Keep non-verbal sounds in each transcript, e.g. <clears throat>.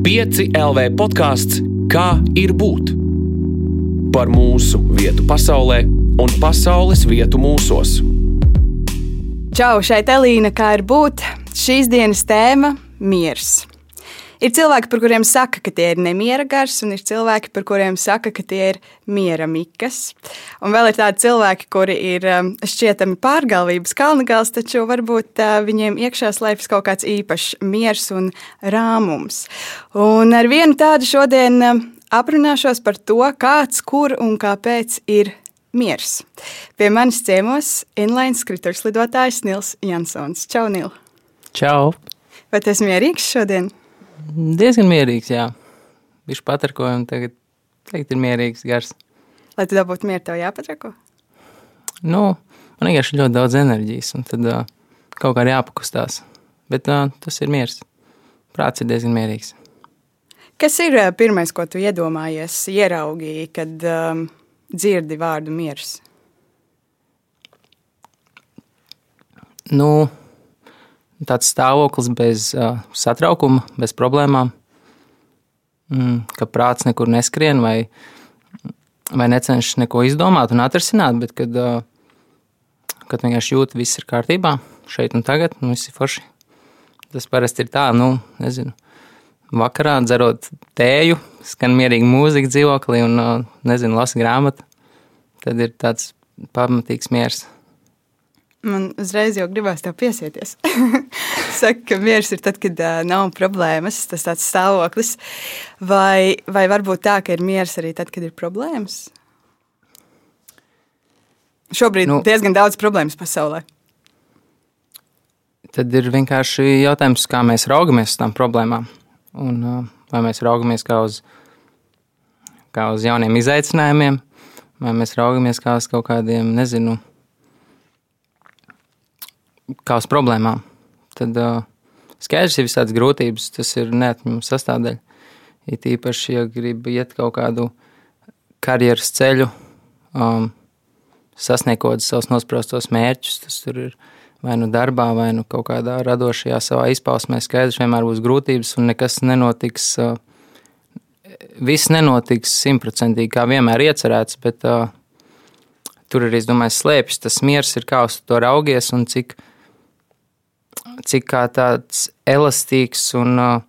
5 LV podkāsts Kā ir būt? Par mūsu vietu pasaulē un pasaules vietu mūsos. Čau, šeit Elīna, kā ir būt? Šīs dienas tēma - miers. Ir cilvēki, par kuriem saka, ka tie ir nemiera gars, un ir cilvēki, par kuriem saka, ka tie ir miera mikas. Un vēl ir tādi cilvēki, kuri ir um, šķietami pārgalvības kalnagals, taču varbūt uh, viņiem iekšā slēpjas kaut kāds īpašs miers un rāmums. Un ar vienu tādu šodien um, aprunāšos par to, kāds, kur un kāpēc ir miers. Pie manis ciemos inline skriturs lidotājs Nils Jansons. Čau, Nil! Čau! Vai tu esi mierīgs šodien? Diezgan mierīgs, jā. Viņš patarkoja un tagad teikt, ir mierīgs gars. Lai tu dabūtu mieru, tev jāpatrako? Nu, man vienkārši ļoti daudz enerģijas, un tad uh, kaut kā jāpakustās. Bet uh, tas ir miers. Prāts ir diezgan mierīgs. Kas ir uh, pirmais, ko tu iedomājies, ieraudzīji, kad um, dzirdi vārdu miers? Nu, tāds stāvoklis bez uh, satraukuma, bez problēmām, mm, ka prāts nekur neskrien vai, vai necenšas neko izdomāt un atrisināt, bet kad, uh, kad vienkārši jūt, viss ir kārtībā, šeit un tagad, nu, viss ir forši. Tas parasti ir tā, nu, nezinu. Vakarā dzerot tēju, skan mierīga mūzika dzīvoklī un, uh, nezinu, lasa grāmatu. Tad ir tāds pamatīgs miers. Man uzreiz jau gribās tev piesieties. <laughs> Saka, ka miers ir tad, kad uh, nav problēmas, tas tāds stāvoklis. Vai, vai varbūt tā, ka ir miers arī tad, kad ir problēmas? Šobrīd nu, diezgan daudz problēmas pasaulē. Tad ir vienkārši jautājums, kā mēs raugamies uz tām problēmām. Un, uh, vai mēs raugamies kā uz, kā uz jauniem izaicinājumiem, vai mēs raugamies kā uz kaut kādiem, nezinu, kā uz problēmām, tad uh, skaidrs ir visādas grūtības. Tas ir neatņemama sastāvdaļa. It īpaši, ja grib iet kaut kādu karjeras ceļu, um, sasniegt savus nospraustos mērķus, tas tur ir vai nu darbā, vai nu kaut kādā radošajā savā izpausmē. Skaidrs, vienmēr būs grūtības un nekas nenotiks. Uh, viss nenotiks simtprocentīgi, kā vienmēr iecerēts, bet uh, tur arī, es domāju, slēpjas tas miers, ir kā uz to raugies un cik cik tāds elastīgs un uh,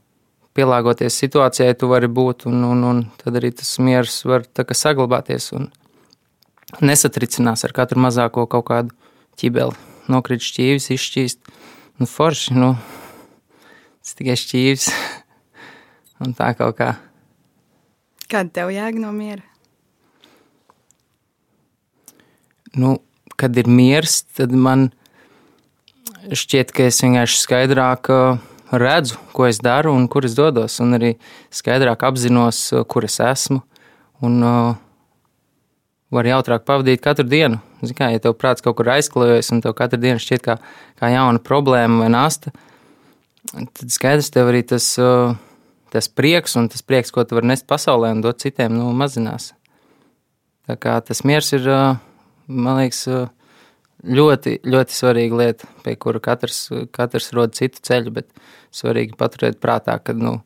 pielāgoties situācijai tu vari būt, un, un, un tad arī tas miers var saglabāties un nesatricinās ar katru mazāko kaut kādu ķibeli. Nokrīt šķīvis, izšķīst, nu forši, nu, tas tikai šķīvis, <laughs> un tā kaut kā. Kāda tev jēga no miera? Nu, kad ir miers, tad man ir šķiet, ka es vienkārši skaidrāk uh, redzu, ko es daru un kur es dodos, un arī skaidrāk apzinos, uh, kur es esmu. Un uh, var jautrāk pavadīt katru dienu. Zin kā, ja tev prāts kaut kur aizklojojas, un tev katru dienu šķiet kā, kā jauna problēma vai nasta, tad skaidrs tev arī tas, tas prieks un tas prieks, ko tu vari nest pasaulē un dot citiem, nu, mazinās. Tā kā tas miers ir, man liekas, ļoti, ļoti svarīga lieta, pie kura katrs, katrs rod citu ceļu, bet svarīgi paturēt prātā, ka, nu,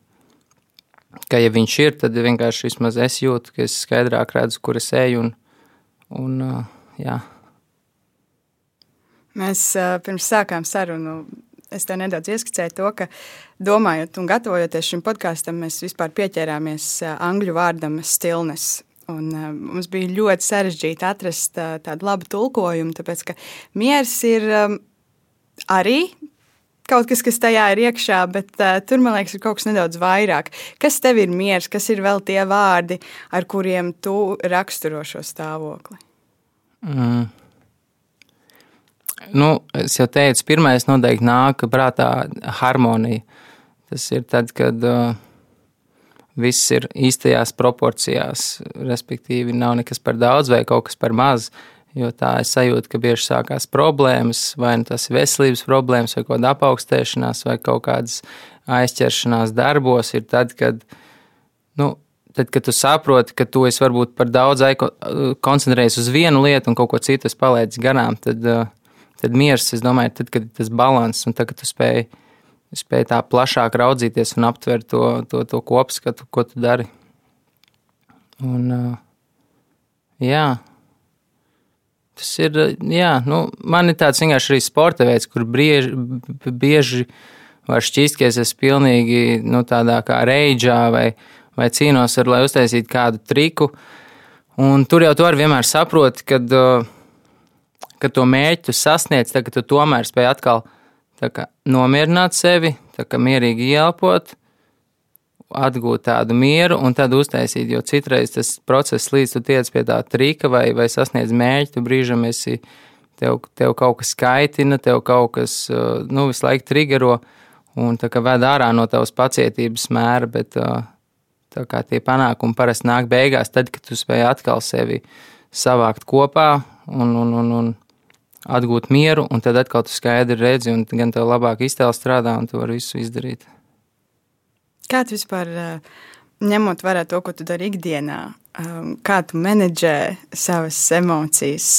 ka ja viņš ir, tad vienkārši vismaz es jūtu, ka es skaidrāk redzu, kur es eju un, un jā. Mēs pirms sākām sarunu. Es tev nedaudz ieskicēju to, ka domājot un gatavojoties šim podkāstam, mēs vispār pieķērāmies angļu vārdam stillness, Un, uh, mums bija ļoti sarežģīti atrast uh, tādu labu tulkojumu, tāpēc ka miers ir um, arī kaut kas, kas tajā ir iekšā, bet uh, tur, man liekas, ir kaut kas nedaudz vairāk. Kas tev ir miers, kas ir vēl tie vārdi, ar kuriem tu raksturo šo stāvokli? Mm. Nu, es jau teicu, pirmais noteikti nāk prātā harmonija. Tas ir tad, kad uh, viss ir īstajās proporcijās. Respektīvi, nav nekas par daudz vai kaut kas par maz. Jo tā es sajūtu, ka bieži sākās problēmas, vai nu tas ir veselības problēmas, vai kaut kāda apaugstēšanās, vai kaut kādas aizķeršanās darbos. Ir tad, kad, nu, tad, kad tu saproti, ka tu esi varbūt par daudz koncentrējies uz vienu lietu un kaut ko citu palaidis garām, tad, tad miers, es domāju, tad, kad ir tas balans un tad, kad tu spēj spēj tā plašāk raudzīties un aptvert to, to, to kopskatu, ko tu dari. Un, jā, tas ir, jā, nu, man ir tāds vienkārši arī sporta veids, kur brieži, bieži var šķist, ka es esmu pilnīgi, nu, tādā kā reidžā vai, vai cīnos ar, lai uztaisītu kādu triku. Un tur jau tu arī vienmēr saproti, kad, kad to mērķu sasniedz, tad, tu tomēr spēj atkal kā, nomierināt sevi, mierīgi ielpot, atgūt tādu mieru un tad uztaisīt. Jo citreiz tas process, līdz tu tiec pie tā trika vai, vai sasniedz mērķi, tu brīžam esi, tev, tev kaut kas skaitina, tev kaut kas, nu, visu laiku triggero un ved ārā no tavas pacietības mēra, bet tā kā tie panākumi parasti nāk beigās, tad, kad tu spēj atkal sevi savākt kopā un, un, un, un atgūt mieru, un tad atkal tu skaidri redzi, un gan tev labāk iztēle strādā, un tu vari visu izdarīt. Kā tu vispār, ņemot vērā to, ko tu dari ikdienā, kā tu menedžē savas emocijas,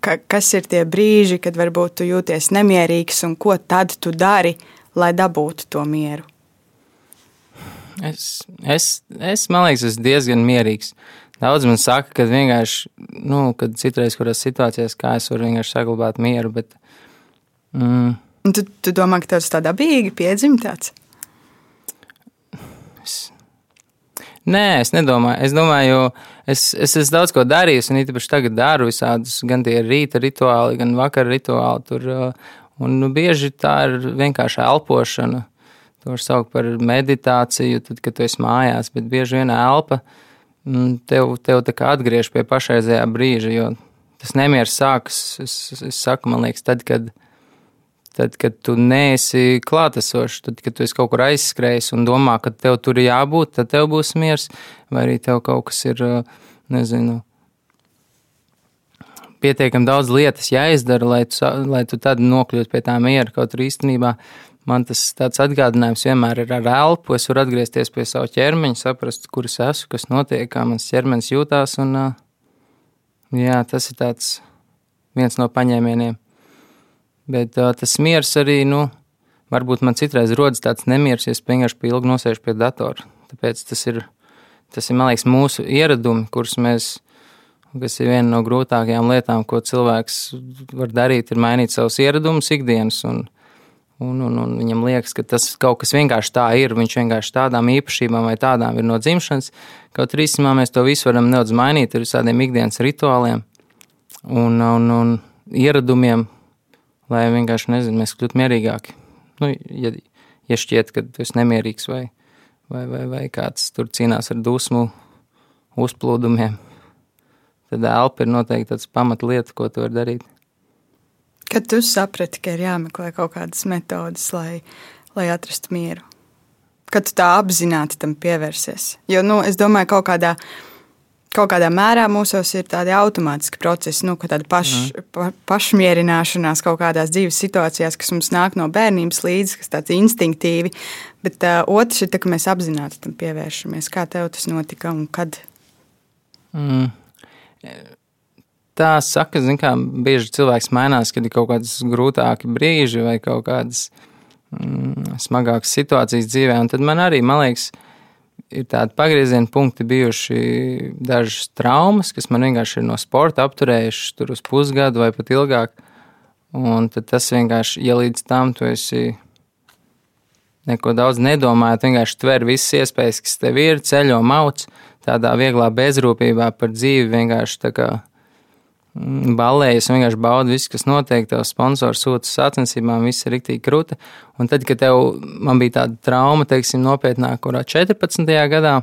kas ir tie brīži, kad varbūt tu jūties nemierīgs, un ko tad tu dari, lai dabūtu to mieru? Es, es, es man liekas, esmu diezgan mierīgs. Daudz man saka, ka vienkārši, nu, kad citreiz, kurās situācijās, kā es varu vienkārši saglabāt mieru, bet. Mm, tu, tu domā, ka tas tā dabīgi piedzimts? Es, nē, es nedomāju. Es domāju, es, es esmu daudz ko darījis, un īpaši tagad daru visādus, gan tie rīta rituāli, gan vakara rituāli. Tur, un nu, bieži tā ir vienkārši elpošana. To var saukt par meditāciju, tad, kad tu esi mājās, bet bieži vien elpa. Uh, Mm, tev, tev atgriež pie pašreizējā brīža. Jo tas nemieris sākas, es, es saku, man liekas, tad, kad, tad, kad tu neesi klātesošs, tad, kad tu esi kaut kur aizskrējis un domā, ka tev tur ir jābūt, tad tev būs miers, vai arī tev kaut kas ir, nezinu, pietiekami daudz lietas jāizdara, lai tu, lai tu tad nokļūtu pie tā miera. Kaut arī īstenībā man tas tāds atgādinājums vienmēr ir ar elpu. Es varu atgriezties pie sava ķermeņa, saprast, kur es esmu, kas notiek, kā mans ķermenis jūtās. Un, jā, tas ir viens no paņēmieniem. Bet tas miers arī, nu, varbūt man citreiz rodas tāds nemieris, ja es vienkārši pie ilgi nosēžu pie datora. Tāpēc tas ir, tas ir, man liekas, mūsu ieradumi, kurus mēs, kas ir viena no grūtākajām lietām, ko cilvēks var darīt, ir mainīt savus ieradumus ikdienas. Un, Un, un, un viņam liekas, ka tas kaut kas vienkārši tā ir. Viņš vienkārši tādām īpašībām vai tādām ir no dzimšanas. Kaut arī īstenībā mēs to visu varam nedaudz mainīt ar visādiem ikdienas rituāliem un, un, un ieradumiem, lai vienkārši nezinu, mēs kļūtu mierīgāki. Nu, ja, ja šķiet, ka tu esi nemierīgs vai, vai, vai, vai kāds tur cīnās ar dusmu uzplūdumiem, tad elpa ir noteikti tāds pamatlieta, ko tu vari darīt. Kad tu saprati, ka ir jāmeklē kaut kādas metodes, lai, lai atrastu mieru? Kad tu tā apzināti tam pievērsies? Jo nu, es domāju, ka kaut kādā, kaut kādā mērā mūsos ir tādi automātiski procesi, nu, tāda paš, mm. pa, pašmierināšanās kaut kādās dzīves situācijās, kas mums nāk no bērnības līdzi, kas tāds instinktīvi. Bet uh, otrs ir, tā, ka mēs apzināti tam pievēršamies. Kā tev tas notika un kad? Mm tā saka, zin, kā bieži cilvēks mainās, kad ir kaut kādas grūtāki brīži vai kaut kādas mm, smagākas situācijas dzīvē. Un tad man arī, man liekas, ir tādi pagrieziena punkti bijuši dažas traumas, kas man vienkārši ir no sporta apturējušas tur uz pusgadu vai pat ilgāk. Un tas vienkārši, ja līdz tam tu esi neko daudz nedomājot, vienkārši tver visas iespējas, kas tev ir, ceļo mauc, tādā vieglā bezrūpībā par dzīvi vienkārši tā kā balējas, vienkārši baudu visu, kas notiek. Tev sponsors sūta sacensībām, viss ir rīktīgi krūti. Un tad, kad tev bija tāda trauma, teiksim, nopietnāka, kurā 14. gadā,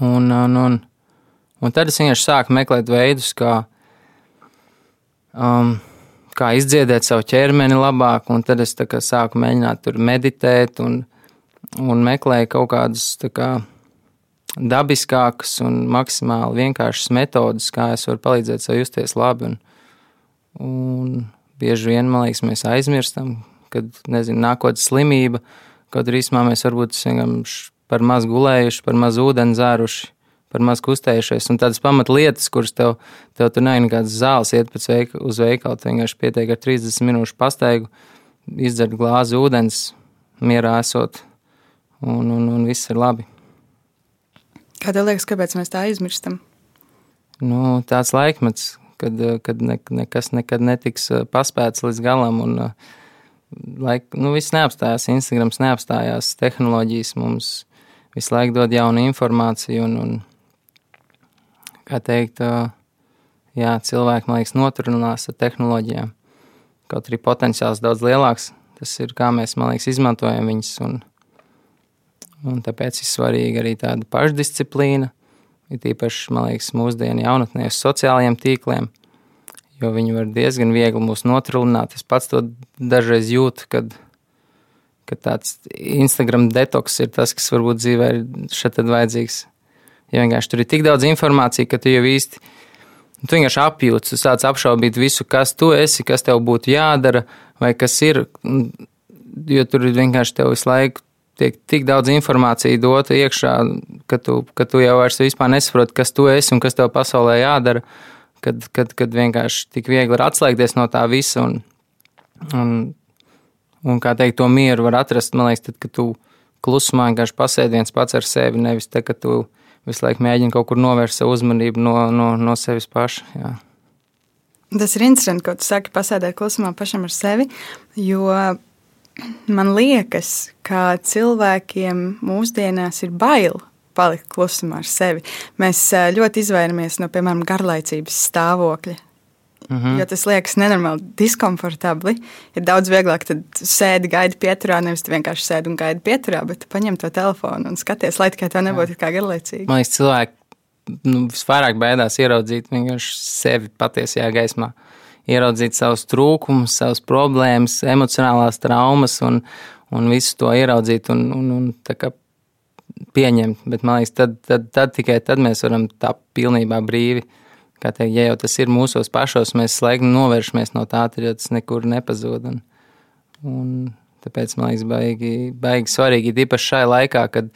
un, un, un, un tad es vienkārši sāku meklēt veidus, kā, um, kā izdziedēt savu ķermeni labāk, un tad es sāku mēģināt tur meditēt un, un meklēju kaut kādus tā kā dabiskākas un maksimāli vienkāršas metodes, kā es varu palīdzēt sev justies labi. Un, un bieži vien, man liekas, mēs aizmirstam, kad, nezinu, nākotnes slimība, kaut arī īsumā mēs varbūt par maz gulējuši, par maz ūdeni dzēruši, par maz kustējušies. Un tādas pamatlietas, kuras tev, tev tur nav nekādas zāles, iet pēc veika, uz veikalu, tu vienkārši pietiek ar 30 minūšu pastaigu, izdzert glāzi ūdens, mierā esot, un, un, un viss ir labi. Kā tev liekas, kāpēc mēs tā aizmirstam? Nu, tāds laikmets, kad, kad ne, nekas nekad netiks paspēts līdz galam, un laik, nu, viss neapstājās. Instagrams neapstājās, tehnoloģijas mums visu laiku dod jaunu informāciju, un, un kā teikt, jā, cilvēki, man liekas, noturinās ar tehnoloģijām. Kaut arī potenciāls daudz lielāks, tas ir kā mēs, man liekas, izmantojam viņus. Un, Un tāpēc ir svarīga arī tāda pašdisciplīna. Ir īpaši, man liekas, mūsdienu jaunatnē uz sociālajiem tīkliem, jo viņi var diezgan viegli mūs notrūlināt. Es pats to dažreiz jūtu, kad, kad tāds Instagram detoks ir tas, kas varbūt dzīvē ir šeit vajadzīgs. Ja vienkārši tur ir tik daudz informācijas, ka tu jau īsti tu vienkārši apjūti, tu sāc apšaubīt visu, kas tu esi, kas tev būtu jādara, vai kas ir. Jo tur vienkārši tev visu laiku tiek tik daudz informācijas dota iekšā, ka tu, ka tu jau vairs nesaproti, kas tu esi un kas tev pasaulē jādara. Kad, kad, kad vienkārši tik viegli var atslēgties no tā visa un, un, un kā teikt, to mieru var atrast, man liekas, tad, kad tu klusumā vienkārši pasēdi viens pats ar sevi, nevis te, ka tu visu laiku mēģini kaut kur novērst savu uzmanību no, no, no sevis paša. Jā. Tas ir interesanti, ko tu saki, pasēdēt klusumā pašam ar sevi, jo man liekas, ka cilvēkiem mūsdienās ir bail palikt klusumā ar sevi. Mēs ļoti izvairamies no, piemēram, garlaicības stāvokļa. Mm -hmm. Jo tas liekas nenormāli diskomfortabli. Ir daudz vieglāk sēdi, gaidi pieturā, nevis vienkārši sēdi un gaidi pieturā, bet paņem to telefonu un skaties, lai tikai tā nebūtu kā garlaicīgi. Man liekas, cilvēki nu, visvairāk baidās ieraudzīt sevi patiesajā gaismā ieraudzīt savus trūkumus, savas problēmas, emocionālās traumas un, un visu to ieraudzīt un, un, un pieņemt. Bet man liekas, tad, tad, tad tikai tad mēs varam tā pilnībā brīvi. Kā teikt, ja jau tas ir mūsos pašos, mēs slēgti novēršamies no tā, tad jau tas nekur nepazūd. Un, un tāpēc man liekas, baigi, baigi svarīgi, īpaši šai laikā, kad,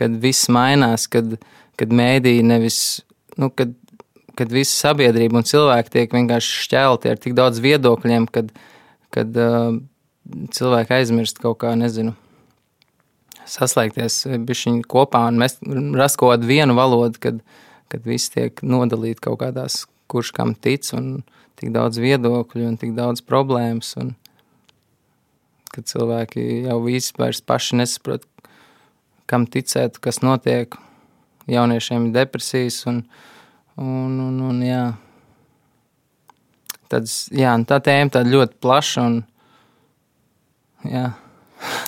kad viss mainās, kad, kad mēdī nevis, nu, kad kad visa sabiedrība un cilvēki tiek vienkārši šķelti ar tik daudz viedokļiem, kad, kad uh, cilvēki aizmirst kaut kā, nezinu, saslēgties bišķiņi kopā un mēs rast kaut kādu vienu valodu, kad, kad viss tiek nodalīti kaut kādās, kurš kam tic un tik daudz viedokļu un tik daudz problēmas un kad cilvēki jau vairs paši nesaprot, kam ticēt, kas notiek. Jauniešiem ir depresijas un, uh, Un, un, un, jā. Tāds, jā, tā tēma tāda ļoti plaša. Un, jā.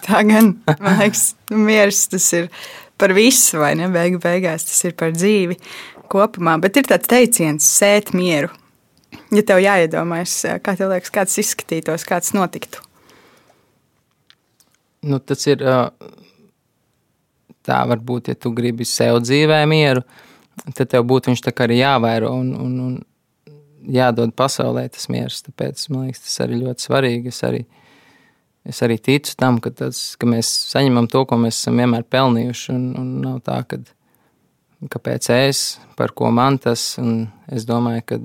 tā gan, man liekas, miers tas ir par visu, vai ne? Beigu beigās tas ir par dzīvi kopumā. Bet ir tāds teiciens, sēt mieru. Ja tev jāiedomājas, kā tev liekas, kāds izskatītos, kāds notiktu. Nu, tas ir tā, varbūt, ja tu gribi sev dzīvē mieru, tad tad tev būtu viņš arī jāvēro un, un, un jādod pasaulē tas miers. Tāpēc man liekas, tas arī ļoti svarīgi. Es arī, es arī ticu tam, ka, tas, ka mēs saņemam to, ko mēs esam vienmēr pelnījuši. Un, un nav tā, ka kāpēc es, par ko man tas. Es domāju, ka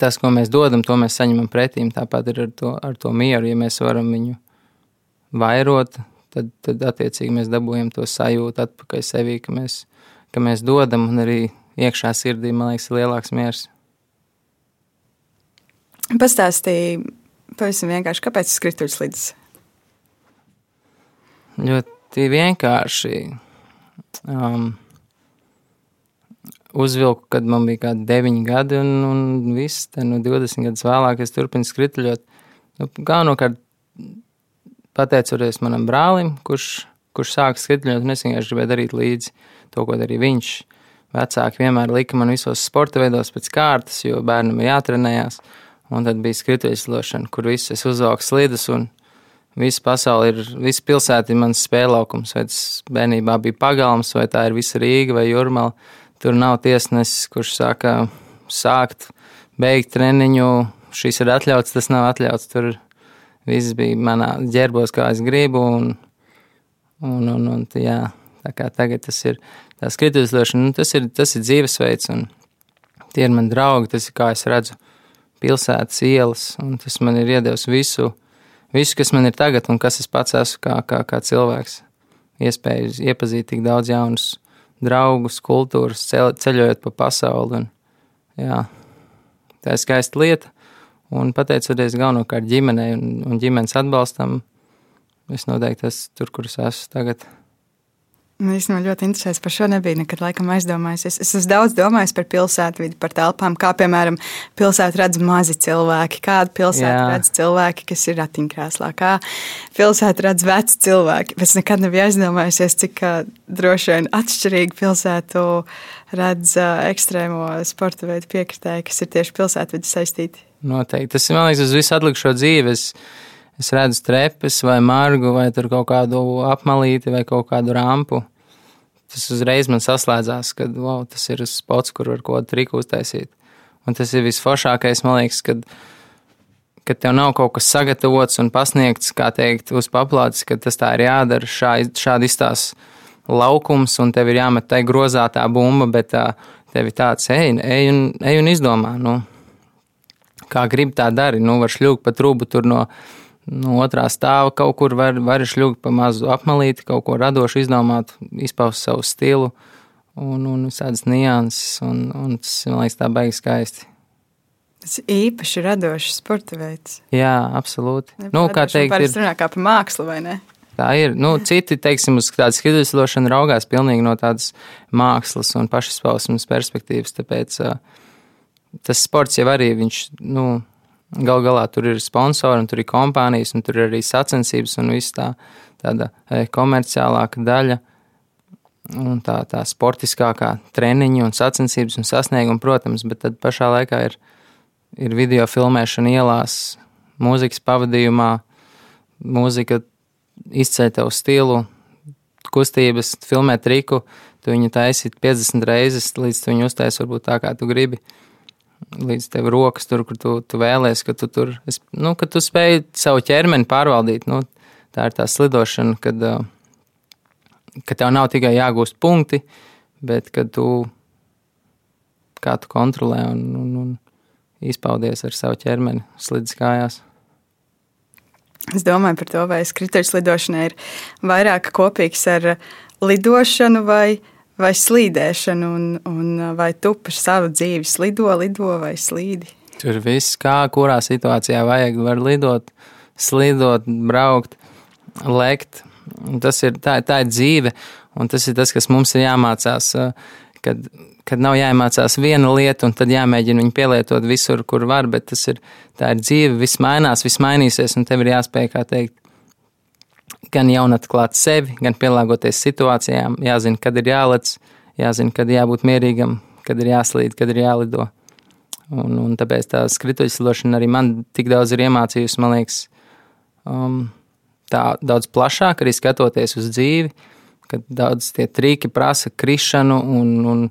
tas, ko mēs dodam, to mēs saņemam pretīm. Tāpat ir ar to, ar to mieru, ja mēs varam viņu vairot. Tad, tad attiecīgi mēs dabūjam to sajūtu atpakaļ sevī, ka mēs ka mēs dodam, un arī iekšā sirdī, man liekas, ir lielāks miers. Pastāstīja pavisam vienkārši, kāpēc tas krituļs līdz? Ļoti vienkārši. Um, uzvilku, kad man bija kaut kādi 9 gadi, un, un viss, no 20 gadus vēlāk es turpinu skrituļot. Nu, Galvenokārt pateicoties manam brālim, kurš, kurš sāka skrituļot, un es vienkārši gribēju darīt līdzi. Uh, to, ko darīja viņš. Vecāki vienmēr lika man visos sporta veidos pēc kārtas, jo bērnam ir jātrenējās. Un tad bija skrituļslošana, kur viss es uzaugu slidus un visa pasaule ir, visa pilsēta ir mans spēlaukums. Vai tas bērnībā bija pagalms, vai tā ir visa Rīga vai Jurmala. Tur nav tiesnesis, kurš saka, sākt, beigt treniņu, šis ir atļauts, tas nav atļauts. Tur viss bija manā ģerbos, kā es gribu. Un, un, un, un, jā, Tā kā tagad tas ir tā skrituļslošana, nu, tas, ir, tas ir dzīvesveids, un tie ir mani draugi, tas ir kā es redzu pilsētas ielas, un tas man ir iedevis visu, visu, kas man ir tagad un kas es pats esmu kā, kā, kā cilvēks. Iespēju iepazīt tik daudz jaunus draugus, kultūras, ceļojot pa pasauli. Un, jā, tā ir skaista lieta. Un pateicoties galvenokārt ģimenei un, un ģimenes atbalstam, es noteikti esmu tur, kur es esmu tagad. Īstenībā ļoti interesēs par šo nebija nekad laikam aizdomājis. Es, es esmu daudz domājis par pilsētvidi, par telpām, kā piemēram pilsētu redz mazi cilvēki, kādu pilsētu Jā. redz cilvēki, kas ir ratiņkrēslā, kā pilsētu redz veci cilvēki. Es nekad nebiju aizdomājusies, cik uh, droši vien atšķirīgi pilsētu redz uh, ekstrēmo sporta veidu piekritēji, kas ir tieši pilsētvidi saistīti. Noteikti. Tas ir, man liekas, uz visu atlikušo dzīvi. Es es redzu trepes vai margu vai kaut kādu apmalīti vai kaut kādu rampu. Tas uzreiz man saslēdzās, ka wow, tas ir spots, kur var kaut kādu triku uztaisīt. Un tas ir visforšākais, man liekas, kad, kad tev nav kaut kas sagatavots un pasniegts, kā teikt, uz paplātes, ka tas tā ir jādara. Šā, šādi izstāsta laukums, un tev ir jāmet tai grozā tā bumba, bet tā, tev ir tāds, ej, ej, un, ej un izdomā. Nu, kā gribi tā dari, nu, var šļūkt pa trubu tur no no otrā stāva kaut kur var, var šļūgt pa mazu apmalīti, kaut ko radošu izdomāt, izpaust savu stilu un, un visādas nianses, un, un tas, man liekas, tā beigas skaisti. Tas īpaši radošs sporta veids. Jā, absolūti. Ne, nu, kā teikt, ir runā kā par mākslu, vai ne? Tā ir. Nu, citi, teiksim, uz tādas skrituļslošana raugās pilnīgi no tādas mākslas un pašizpausmes perspektīvas, tāpēc uh, tas sports jau arī, viņš, nu, Galu galā tur ir sponsori, un tur ir kompānijas, un tur ir arī sacensības un viss tā tāda e, komerciālāka daļa. Un tā, tā sportiskākā treniņa un sacensības un sasnieguma, protams, bet tad pašā laikā ir, ir video filmēšana ielās, mūzikas pavadījumā, mūzika izceļ tev stilu, kustības, filmē triku, tu viņu taisi 50 reizes, līdz tu viņu uztaisi varbūt tā, kā tu gribi līdz tev rokas tur, kur tu, tu vēlēsies, ka tu tur, es, nu, ka tu spēj savu ķermeni pārvaldīt. Nu, tā ir tā slidošana, kad, ka tev nav tikai jāgūst punkti, bet ka tu, kā tu kontrolē un, un, un izpaudies ar savu ķermeni slidus kājās. Es domāju par to, vai skrituļslidošana ir vairāk kopīgs ar lidošanu vai ne vai slīdēšanu, un, un vai tu par savu dzīvi slido, lido vai slīdi? Tur viss, kā kurā situācijā vajag, var lidot, slidot, braukt, lekt. Tas ir tā, tā ir dzīve, un tas ir tas, kas mums ir jāmācās. Kad, kad nav jāiemācās viena lieta, un tad jāmēģina viņu pielietot visur, kur var, bet tas ir, ir dzīve, viss mainās, viss mainīsies, un tev ir jāspēj, kā teikt, gan jaunatklāt sevi, gan pielāgoties situācijām, jāzina, kad ir jālec, jāzina, kad jābūt mierīgam, kad ir jāslīd, kad ir jālido. Un, un tāpēc tā skrituļslidošana arī man tik daudz ir iemācījusi, man liekas, um, tā daudz plašāk arī skatoties uz dzīvi, kad daudz tie trīki prasa krišanu un, un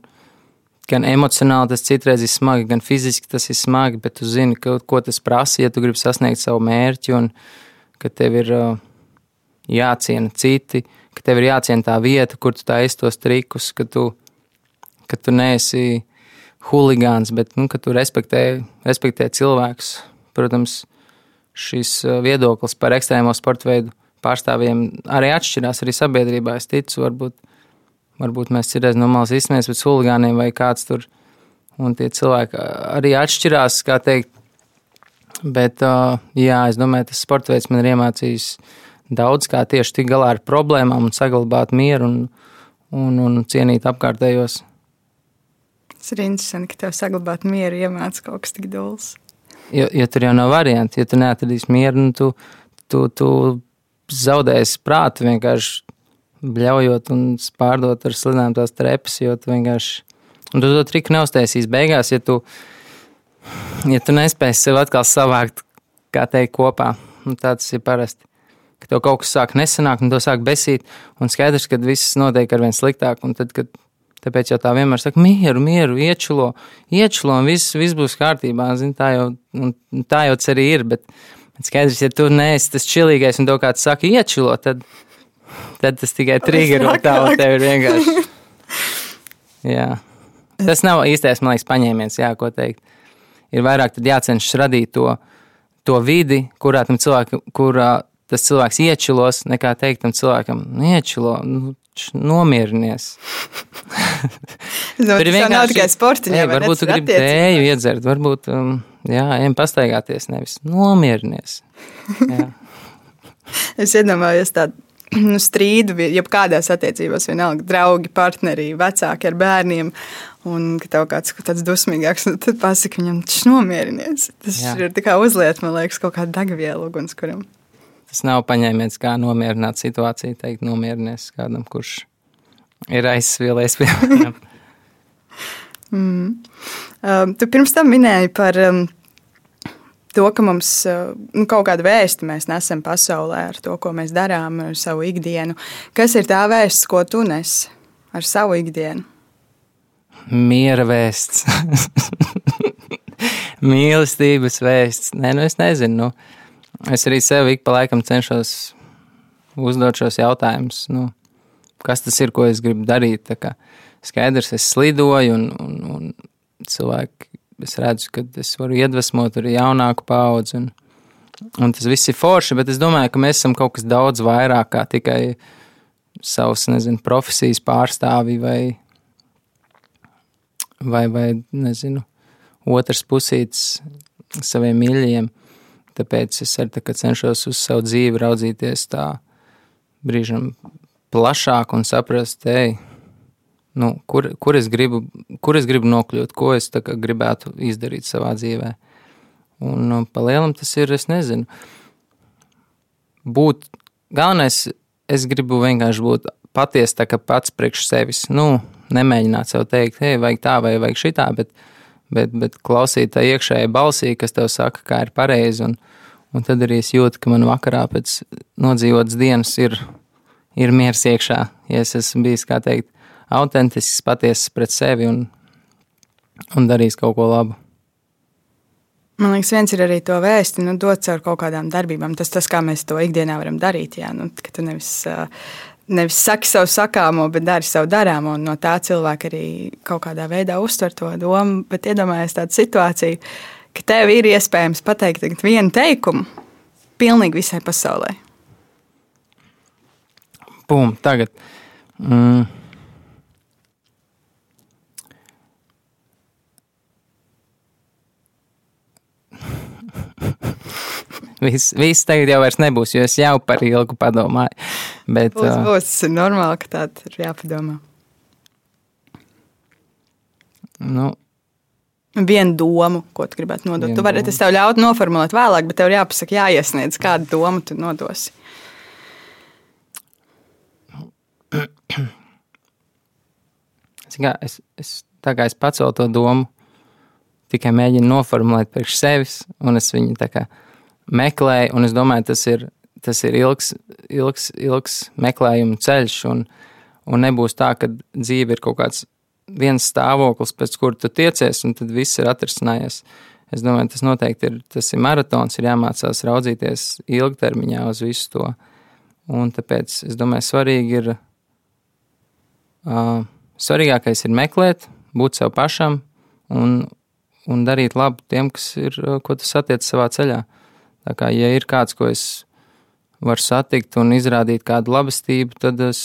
gan emocionāli tas citreiz ir smagi, gan fiziski tas ir smagi, bet tu zini, ka, ko tas prasa, ja tu gribi sasniegt savu mērķi un ka tev ir uh, jāciena citi, ka tev ir jāciena tā vieta, kur tu taisi tos trikus, ka tu, ka tu neesi huligāns, bet nu, ka tu respektē, respektē cilvēkus. Protams, šis uh, viedoklis par ekstrēmo sporta veidu pārstāvjiem arī atšķirās arī sabiedrībā. Es ticu, varbūt, varbūt mēs citreiz no malas izsmējamies pēc huligāniem vai kāds tur, un tie cilvēki arī atšķirās, kā teikt. Bet, uh, jā, es domāju, tas sporta veids man ir iemācījis uh, daudz kā tieši tik galā ar problēmām un saglabāt mieru un, un, un cienīt apkārtējos. Tas ir interesanti, ka tev saglabāt mieru iemācās kaut kas tik dūls. Jo, jo tur jau nav variantu. Ja tu neatradīsi mieru, nu, tu, tu, tu zaudēsi prātu vienkārši bļaujot un pārdot ar slidām tās trepas, jo tu vienkārši. Un tu to triku neuztaisīsi beigās, ja tu, ja tu nespēsi sev atkal savākt, kā teikt, kopā. Un tā tas ir parasti ka tev kaut kas sāk nesanākt, un to sāk besīt, un skaidrs, ka viss notiek ar vien sliktāk, un tad, kad Tāpēc jau tā vienmēr saka, mieru, mieru, iečulo, iečulo, un viss, viss būs kārtībā. Zin, tā, jau, tā jau tas arī ir. Bet, bet skaidrs, ja tu neesi tas čilīgais un to kāds saka, iečulo, tad, tad tas tikai triggero tā, un tev ir vienkārši. Jā. Tas nav īstais, man liekas, paņēmiens, jā, ko teikt. Ir vairāk jācenšas radīt to, to vidi, kurā tam cilvēkam, kurā tas cilvēks iečilos, nekā teikt tam cilvēkam, iečilo, nu, nomierinies. <laughs> Nu, tas vienkārši... nav tikai sportiņš. Varbūt tu gribi tēju iedzert, varbūt, um, jā, ejam pastaigāties, nevis nomierinies. <laughs> es iedomājos tādu <clears throat> nu, strīdu, jebkādās attiecībās, vienalga draugi, partneri, vecāki ar bērniem. Un, kad tev kāds ir tāds dusmīgāks, nu, tad pasaki viņam, tas nomierinies. Tas Jā. ir tikai uzliet, man liekas, kaut kāda degviela ugunskuram. Tas nav paņēmiens, kā nomierināt situāciju, teikt, nomierinies kādam, kurš ir aizsvielies pie viņiem. <laughs> mm. um, tu pirms tam minēji par um, to, ka mums eh, nu, kaut kāda vēsta mēs nesam pasaulē ar to, ko mēs darām, ar savu ikdienu. Kas ir tā vēsts, ko tu nes ar savu ikdienu? Miera vēsts, <laughs> mīlestības vēsts. Nē, nu es nezinu. Nu, es arī sev ik pa laikam cenšos uzdot šos jautājumus. Nu, kas tas ir, ko es gribu darīt? Skaidrs, es slidoju, un, un, un cilvēki es redzu, ka es varu iedvesmot arī jaunāku paudzi. Un, un tas viss ir forši, bet es domāju, ka mēs esam kaut kas daudz vairāk kā tikai savas, nezinu, profesijas pārstāvi vai, vai, vai nezinu, otrs pusītis saviem mīļajiem. Tāpēc es arī tā, cenšos uz savu dzīvi raudzīties tā brīžam plašāk un saprast, ej, nu, kur, kur, es gribu, kur es gribu nokļūt, ko es gribētu izdarīt savā dzīvē. Un nu, pa lielam tas ir, es nezinu, būt galvenais, es gribu vienkārši būt patiesi tā kā pats priekš sevis. Nu, nemēģināt sev teikt, hei, vajag tā vai vajag šitā, bet, bet, bet klausīt tā iekšējai balsī, kas tev saka, kā ir pareizi. Un, un tad arī es jūtu, ka man vakarā pēc nodzīvotas dienas ir, ir miers iekšā. Ja es esmu bijis, kā teikt, autentisks, patiesas pret sevi un, un darīs kaut ko labu. Man liekas, viens ir arī to vēsti, nu, dot caur kaut kādām darbībām. Tas, tas kā mēs to ikdienā varam darīt. Jā, nu, ka tu nevis, nevis saki savu sakāmo, bet dari savu darāmo. No tā cilvēki arī kaut kādā veidā uztver to domu. Bet iedomājieties tādu situāciju, ka tev ir iespējams pateikt vienu teikumu pilnīgi visai pasaulē. Bum, tagad. Mm. <laughs> viss, viss tagad jau vairs nebūs, jo es jau par ilgu padomāju. Bet, būs, būs, normāli, ka tā ir jāpadomā. Nu, Vienu domu, ko tu gribētu nodot. Tu vari, es tev ļautu noformulēt vēlāk, bet tev ir jāpasaka, jāiesniedz, kādu domu tu nodosi. <clears throat> Es, es, tā kā es pacēlu to domu, tikai mēģinu noformulēt priekš sevis, un es viņu tā kā meklēju, un es domāju, tas ir, tas ir ilgs, ilgs, ilgs meklējuma ceļš, un, un nebūs tā, ka dzīve ir kaut kāds viens stāvoklis, pēc kura tu tiecies, un tad viss ir atrisinājies. Es domāju, tas noteikti ir, tas ir maratons, ir jāmācās raudzīties ilgtermiņā uz visu to. Un tāpēc es domāju, svarīgi ir, uh, svarīgākais ir meklēt, būt sev pašam un, un darīt labu tiem, kas ir, ko tu satiec savā ceļā. Tā kā, ja ir kāds, ko es varu satikt un izrādīt kādu labestību, tad es,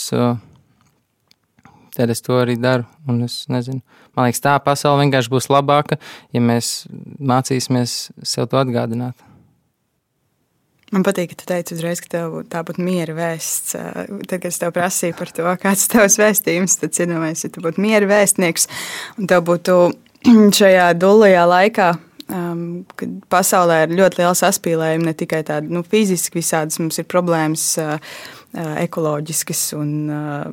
tad es to arī daru. Un es nezinu, man liekas, tā pasaule vienkārši būs labāka, ja mēs mācīsimies sev to atgādināt. Man patīk, ka tu teici uzreiz, ka tev tā būtu miera vēsts. Tad, kad es tev prasīju par to, kāds ir tavs vēstījums, tad iedomājos, ja tu būtu miera vēstnieks un tev būtu <clears throat> šajā dulajā laikā, um, kad pasaulē ir ļoti liela saspīlējuma, ne tikai tāda nu, fiziski, visādas mums ir problēmas. Uh, ekoloģiskas, un uh,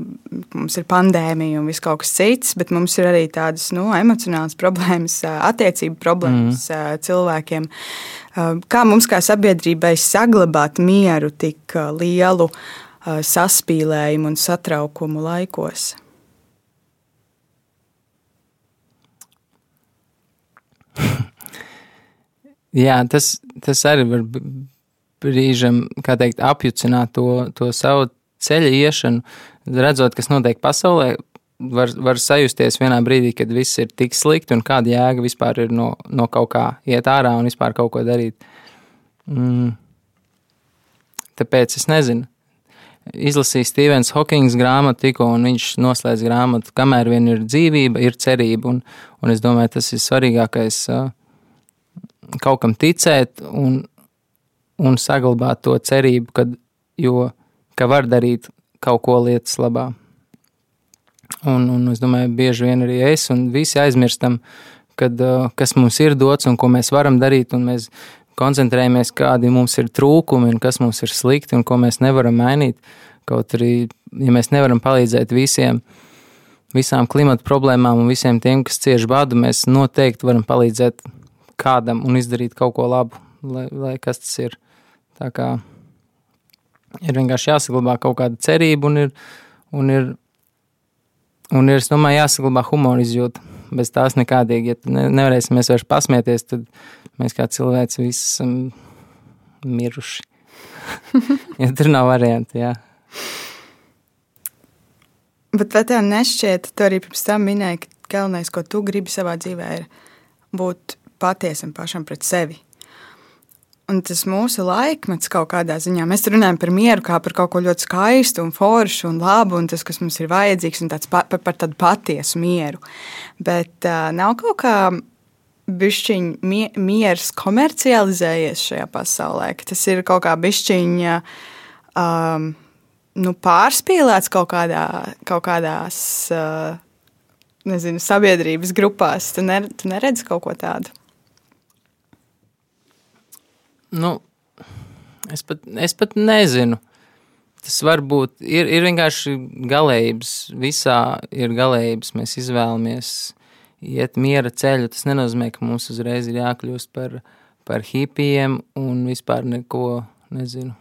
mums ir pandēmija un viss kaut kas cits, bet mums ir arī tādas nu, emocionālas problēmas, attiecību problēmas mm. uh, cilvēkiem. Uh, kā mums kā sabiedrībai saglabāt mieru tik lielu saspīlējumu un satraukumu laikos? <laughs> Jā, tas, tas arī var brīžam, kā teikt, apjucināt to, to savu ceļu iešanu, redzot, kas notiek pasaulē. Var, var sajusties vienā brīdī, kad viss ir tik slikti, un kāda jēga vispār ir no, no kaut kā iet ārā un vispār kaut ko darīt. Mm, tāpēc es nezinu. Izlasīju Stevens Hawkings grāmatu tikko, un viņš noslēdz grāmatu, kamēr vien ir dzīvība, ir cerība. Un, un es domāju, tas ir svarīgākais uh, kaut kam ticēt un, un saglabāt to cerību, kad, jo, ka var darīt kaut ko lietas labā. Un, un es domāju, bieži vien arī es un visi aizmirstam, kad, uh, kas mums ir dots un ko mēs varam darīt. Mēs koncentrējamies, kādi mums ir trūkumi un kas mums ir slikti un ko mēs nevaram mainīt. Kaut arī, ja mēs nevaram palīdzēt visiem, visām klimata problēmām un visiem tiem, kas cieš badu, mēs noteikti varam palīdzēt kādam un izdarīt kaut ko labu, lai, lai kas tas ir. Tā kā ir vienkārši jāsaglabā kaut kāda cerība un ir, un ir, un ir es domāju, jāsaglabā humora izjūta. Bez tās nekādīgi, ja ne, nevarēsim mēs vairs pasmieties, tad mēs kā cilvēks visi esam miruši. <laughs> ja tur nav variantu, jā. Bet vai tev nešķiet, tu arī pirms tam minēji, ka galvenais, ko tu gribi savā dzīvē, ir būt patiesam pašam pret sevi? Un tas mūsu laikmets kaut kādā ziņā, mēs runājam par mieru kā par kaut ko ļoti skaistu un foršu un labu, un tas, kas mums ir vajadzīgs, un tāds pa, par, par tādu patiesu mieru. Bet uh, nav kaut kā bišķiņa mie, miers komercializējies šajā pasaulē, ka tas ir kaut kā bišķiņa um, nu, pārspīlēts kaut, kādā, kaut kādās nezinu, sabiedrības grupās. Tu, ne, tu neredzi kaut ko tādu. Nu, es, pat, es pat nezinu. Tas var būt, ir, ir vienkārši galējības. Visā ir galējības. Mēs izvēlamies iet miera ceļu, tas nenozīmē, ka mums uzreiz ir jākļūst par, par hipijiem un vispār neko nezinu.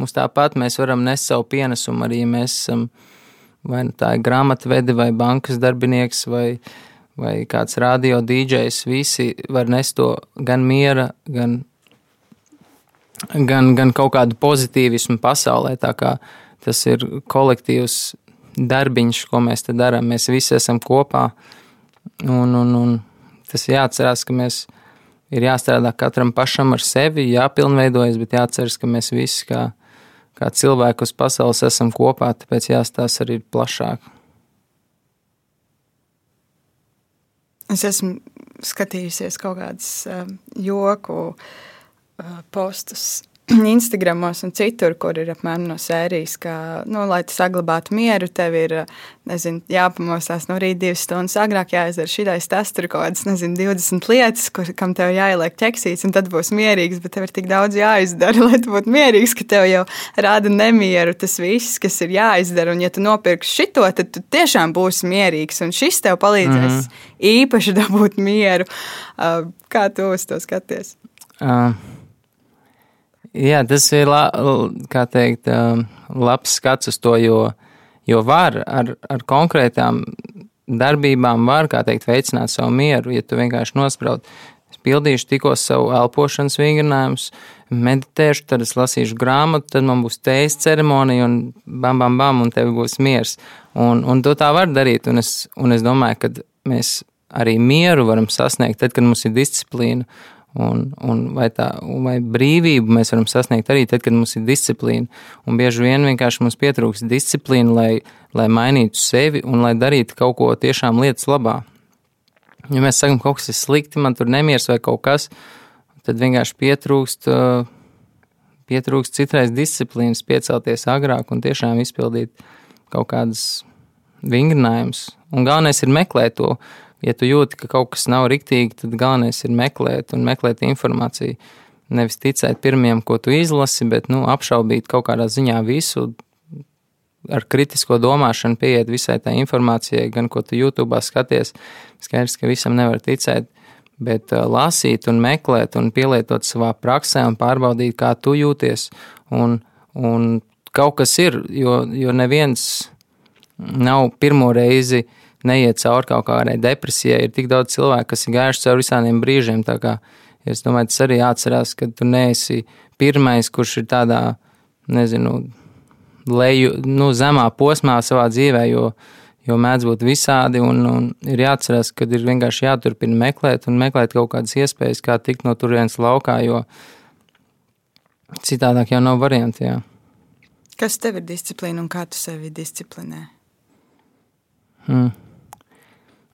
Mums tāpat mēs varam nest savu pienesumu arī, ja mēs esam vai nu tā ir grāmatvedi vai bankas darbinieks vai, vai kāds radio dīdžejs, visi var nest to gan miera, gan, gan, gan kaut kādu pozitīvismu pasaulē, tas ir kolektīvs darbiņš, ko mēs te darām, mēs visi esam kopā, Un, un, un tas jāatcerās, ka mēs ir jāstrādā katram pašam ar sevi, jāpilnveidojas, bet jāatceras, ka mēs visi kā, kā cilvēki uz pasaules esam kopā, tāpēc jāstāsta arī plašāk. Es esmu skatījusies kaut kādus uh, joku uh, postus <clears throat> Instagramos un citur, kur ir apmēram no sērijas, ka, nu, lai tu saglabātu mieru, tev ir nezinu, jāpamostās no rīta divas stundas agrāk, jāizdara šitais tas, tur kaut kādas, nezinu, 20 lietas, kur, kam tev jāieliek ķeksīts, un tad būs mierīgs, bet tev ir tik daudz jāizdara, <laughs> lai tu būtu mierīgs, ka tev jau rada nemieru tas viss, kas ir jāizdara, un ja tu nopirksi šito, tad tu tiešām būsi mierīgs, un šis tev palīdzēs mm -hmm. īpaši dabūt mieru. Kā tu uz to skaties? Uh. Jā, tas ir la, teikt, um, labs skats uz to, jo, jo var ar, ar konkrētām darbībām var, teikt, veicināt savu mieru, ja tu vienkārši nospraud. Es pildīšu tikko savu elpošanas vingrinājumus, meditēšu, tad es lasīšu grāmatu, tad man būs tējas ceremonija un bam, bam, bam, un tev būs miers. Un, un to tā var darīt, un es, un es domāju, ka mēs arī mieru varam sasniegt tad, kad mums ir disciplīna. Un, un vai, tā, vai brīvību mēs varam sasniegt arī tad, kad mums ir disciplīna. Un bieži vien vienkārši mums pietrūks disciplīna, lai, lai mainītu sevi un lai darītu kaut ko tiešām lietas labā. Ja mēs sakām, ka kaut kas ir slikti, man tur nemieris vai kaut kas, tad vienkārši pietrūkst, pietrūkst citreiz disciplīnas, piecelties agrāk un tiešām izpildīt kaut kādas vingrinājumus. Un galvenais ir meklēt to, ja tu jūti, ka kaut kas nav riktīgi, tad galvenais ir meklēt un meklēt informāciju. Nevis ticēt pirmajam, ko tu izlasi, bet nu, apšaubīt kaut kādā ziņā visu, ar kritisko domāšanu pieiet visai tā informācijai, gan ko tu YouTube skaties. Skaidrs, ka visam nevar ticēt, bet lasīt un meklēt un pielietot savā praksē un pārbaudīt, kā tu jūties. Un, un kaut kas ir, jo, jo neviens nav pirmo reizi uh, neiet cauri kaut kādai depresijai. Ir tik daudz cilvēku, kas ir gājuši cauri visādiem brīžiem. Kā, es domāju, tas arī jāatcerās, ka tu neesi pirmais, kurš ir tādā, nezinu, leju, nu, zemā posmā savā dzīvē, jo, jo mēdz būt visādi. Un, un ir jāatcerās, ka ir vienkārši jāturpina meklēt un meklēt kaut kādas iespējas, kā tikt no turienes laukā. Jo, Citādāk jau nav variantu. Jā. Kas tev ir disciplīna un kā tu sevi disciplinē? Hmm.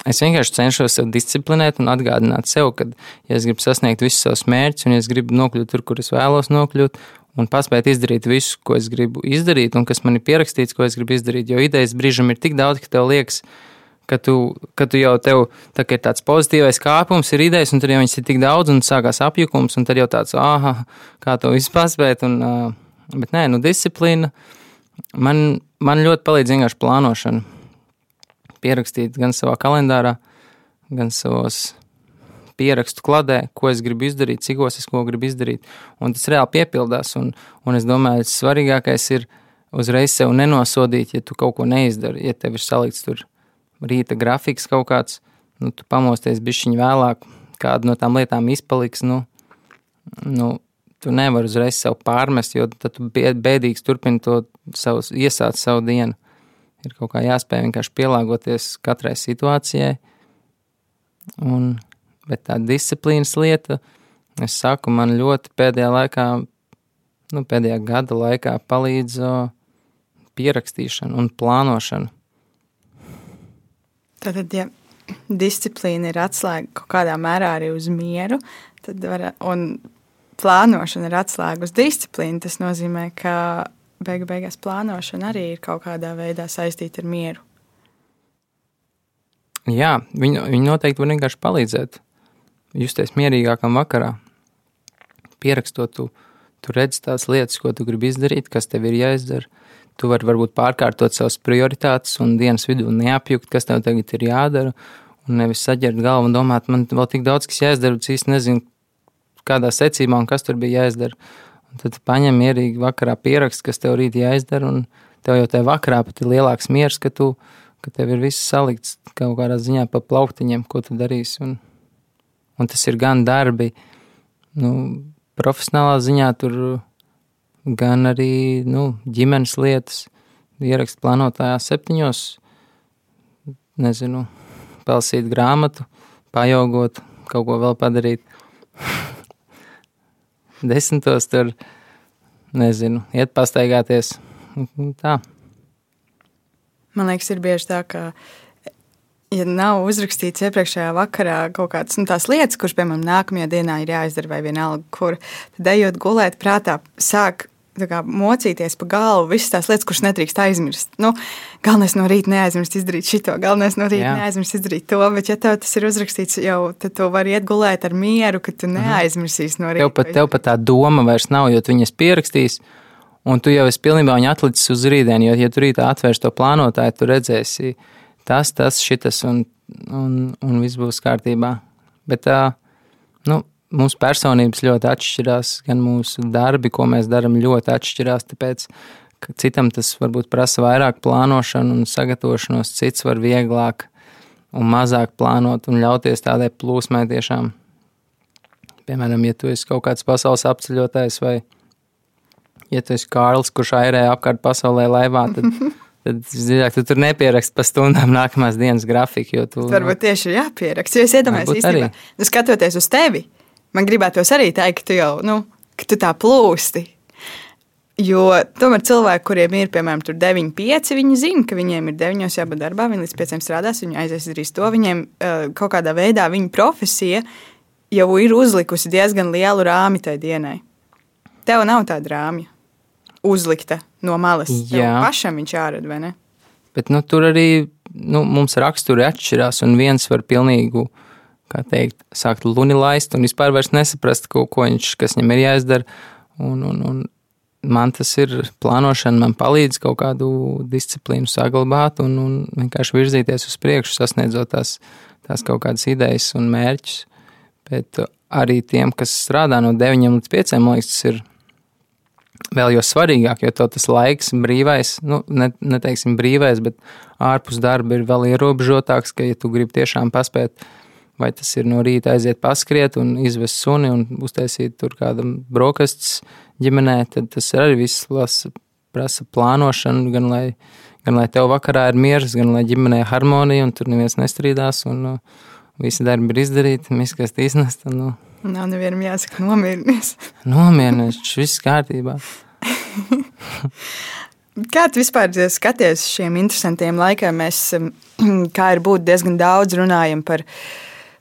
Es vienkārši cenšos sev disciplinēt un atgādināt sev, ka, ja es gribu sasniegt visus savus mērķus, un ja es gribu nokļūt tur, kur es vēlos nokļūt, un paspēt izdarīt visu, ko es gribu izdarīt, un kas man ir pierakstīts, ko es gribu izdarīt, jo idejas brīžam ir tik daudz, ka tev liekas, ka tu, ka tu jau tev tā ir tāds pozitīvais kāpums, ir idejas, un tad jau viņas ir tik daudz, un sākās apjukums, un tad jau tāds, ah, kā to visu paspēt. Un, bet nē, nu, disciplīna man, man ļoti palīdz vienkārši plānošana. Pierakstīt gan savā kalendārā, gan savos pierakstu kladē, ko es gribu izdarīt, cik es ko gribu izdarīt. Un tas reāli piepildās. Un, un es domāju, ka svarīgākais ir uzreiz sev nenosodīt, ja tu kaut ko neizdari, ja tev ir salikts tur rīta grafiks kaut kāds, nu, tu pamosties bišķiņu vēlāk, kāda no tām lietām izpaliks, nu, nu, tu nevari uzreiz sev pārmest, jo tad tu bēdīgs turpini to savus, iesākt savu dienu. Ir kaut kā jāspēj vienkārši pielāgoties katrai situācijai. Un, bet tā disciplīnas lieta, es saku, man ļoti pēdējā laikā, nu, pēdējā gada laikā palīdz pierakstīšana un plānošana. Tātad, ja disciplīna ir atslēga kaut kādā mērā arī uz mieru, tad var, un plānošana ir atslēga uz disciplīnu, tas nozīmē, ka beigu beigās plānošana arī ir kaut kādā veidā saistīta ar mieru. Jā, viņi, viņi noteikti var vienkārši palīdzēt justies mierīgākam vakarā. Pierakstot, tu, tu redz tās lietas, ko tu gribi izdarīt, kas tev ir jāizdara Tu vari varbūt pārkārtot savas prioritātes un dienas vidū neapjukt, kas tev tagad ir jādara. Un nevis saģert galvu un domāt, man vēl tik daudz, kas jāizdara, bet īsti nezinu, kādā secībā un kas tur bija jāizdara. Un tad paņem mierīgi vakarā pierakst, kas tev rīt jāizdara, un tev jau tajā vakarā pat ir lielāks miers, ka, tu, ka tev ir viss salikts kaut kādā ziņā pa plauktiņiem, ko tu darīsi. Un, un tas ir gan darbi, nu, profesionālā ziņā tur gan arī nu, ģimenes lietas, ierakst plānotājā septiņos, nezinu, pelsīt grāmatu, pajaugot, kaut ko vēl padarīt. <laughs> Desmitos tur, nezinu, iet pastaigāties. Tā. Man liekas, ir bieži tā, ka ja nav uzrakstīts iepriekšējā vakarā kaut kādas nu, lietas, kuras, piemēram, nākamajā dienā ir jāizdara, vai vienalga, kur, tad ejot gulēt, prātā sāk kā, mocīties pa galvu visas tās lietas, kuras nedrīkst aizmirst. Nu, galvenais no rīta neaizmirst izdarīt šo, galvenais no rīta Jā. neaizmirst izdarīt to. Bet, ja tev tas ir uzrakstīts, jau tad tu vari iet gulēt ar mieru, ka tu mhm. neaizmirsīsi no rīta. Tev pat, tev pat tā doma vairs nav, jo tu viņas pierakstīs. Un tu jau esi pilnībā atlicis uz rītdienu, jo, ja tu rītā atvērsi to plānotāju, tu redzēsi tas, tas, šitas, un, un, un viss būs kārtībā. Bet tā, nu, mūsu personības ļoti atšķirās, gan mūsu darbi, ko mēs darām, ļoti atšķirās. Tāpēc citam tas varbūt prasa vairāk plānošanu un sagatavošanos, cits var vieglāk un mazāk plānot un ļauties tādai plūsmai tiešām. Piemēram, ja tu esi kaut kāds pasaules apceļotājs vai ja tu esi Kārls, kurš airē apkārt pasaulē laivā, tad, <laughs> tad dziļāk tu tur nepierakst pa stundām nākamās dienas grafiku. Tu, Varbūt tieši ir jāpierakst, jo es iedomājos īstenībā, nu, skatoties uz tevi, man gribētos arī teikt, ka tu jau nu, ka tu tā plūsti. Jo tomēr cilvēki, kuriem ir piemēram 9, 5, viņi zina, ka viņiem ir 9 jābūt darbā, viņi līdz 5 strādās, viņi aizies darīs to. Viņiem uh, kaut kādā veidā viņa profesija jau ir uzlikusi diezgan lielu rāmi tajā dienai. Tev nav tāda rāmja uzlikta no malas. Jā, Tev pašam viņš jārada, vai ne? Bet nu, tur arī nu, mums raksturi atšķirās, un viens var pilnīgi kā teikt, sākt luni laist un vispār nesaprast, ko, ko viņš, kas viņam ir jāizdara. Un, un, un man tas ir plānošana, man palīdz kaut kādu disciplīnu saglabāt un, un vienkārši virzīties uz priekšu, sasniedzot tās, tās kaut kādas idejas un mērķus. Bet arī tiem, kas strādā no 9 līdz 5, man liekas, tas ir vēl jo svarīgāk, jo tas laiks brīvais, nu, ne, neteiksim brīvais, bet ārpus darba ir vēl ierobežotāks, ka, ja tu gribi tiešām paspēt Vai tas ir no rīta aiziet paskriet un izvest suni un uztaisīt tur kādam brokastis ģimenē, tad tas arī viss lasa, prasa plānošanu, gan lai, gan lai tev vakarā ir miers, gan lai ģimenē harmonija un tur neviens nestrīdās un uh, visi darbi ir izdarīti, miskast iznest. Un, uh, Nav nevienam jāsaka, nomierinies. <laughs> Nomierinies, viss kārtībā. <laughs> Kā tu vispār skaties uz šiem interesantiem laikiem? Mēs, <clears throat> kā ir būt, diezgan daudz runājam par,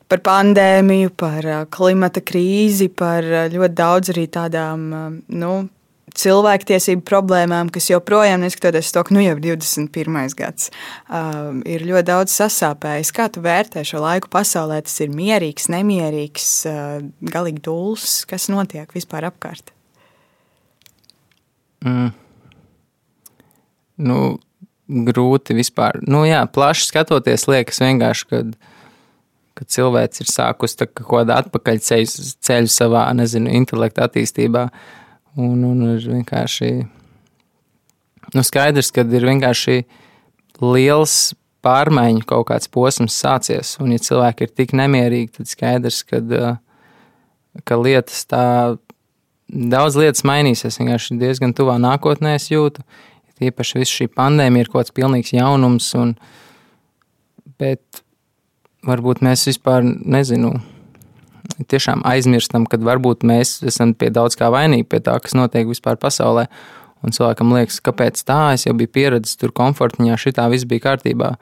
par pandēmiju, par klimata krīzi, par ļoti daudz arī tādām nu, cilvēktiesību problēmām, kas joprojām, neskatoties to, ka nu jau ir 21. gads, um, ir ļoti daudz sasāpējis. Kā tu vērtē šo laiku pasaulē? Tas ir mierīgs, nemierīgs, uh, galīgi dūls. Kas notiek vispār apkārt? Mm. Nu, grūti vispār. Nu, jā, plaši skatoties, liekas vienkārši, kad, kad cilvēks ir sākus kaut kādā atpakaļceļu ceļu savā, nezinu, intelekta attīstībā. Un, un ir vienkārši nu, skaidrs, ka ir vienkārši liels pārmaiņu kaut kāds posms sācies. Un, ja cilvēki ir tik nemierīgi, tad skaidrs, ka, ka lietas tā daudz lietas mainīsies. Vienkārši diezgan tuvā nākotnē es jūtu. Īpaši viss šī pandēmija ir kaut kāds pilnīgs jaunums, un, bet varbūt mēs vispār nezinām tiešām aizmirstam, kad varbūt mēs esam pie daudz kā vainīgi pie tā, kas notiek vispār pasaulē. Un cilvēkam liekas, kāpēc tā, es jau biju pieredzējis tur komfortiņā, šitā viss bija kārtībā.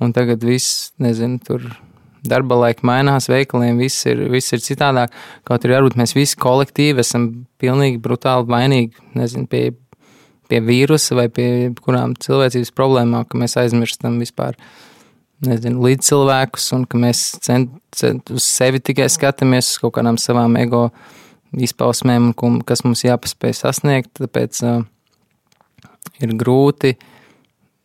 Un tagad viss, nezinu, tur darba laika mainās, veikaliem viss ir, viss ir citādāk. Kaut arī varbūt mēs visi kolektīvi esam pilnīgi brutāli vainīgi, nezinu, pie, pie vīrusa vai pie kurām cilvēcības problēmām, ka mēs aizmirstam vispār nezinu, līdz cilvēkus, un ka mēs cent, cent, uz sevi tikai skatāmies, uz kaut kādām savām ego izpausmēm, un kas mums jāpaspēj sasniegt. Tāpēc uh, ir grūti.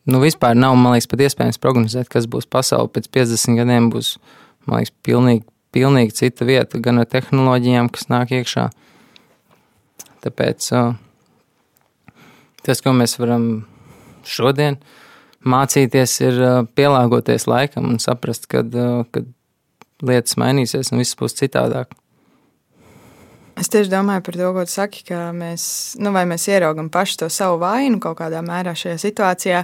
Nu, vispār nav, man liekas, pat iespējams prognozēt, kas būs pasaule pēc 50 gadiem. Būs, man liekas, pilnīgi, pilnīgi cita vieta, gan ar tehnoloģijām, kas nāk iekšā. Tāpēc uh, tas, ko mēs varam šodien darīt, mācīties ir pielāgoties laikam un saprast, kad, kad lietas mainīsies un viss būs citādāk. Es tieši domāju par to, ko tu saki, ka mēs, nu, mēs ieraugam pašu to savu vainu kaut kādā mērā šajā situācijā.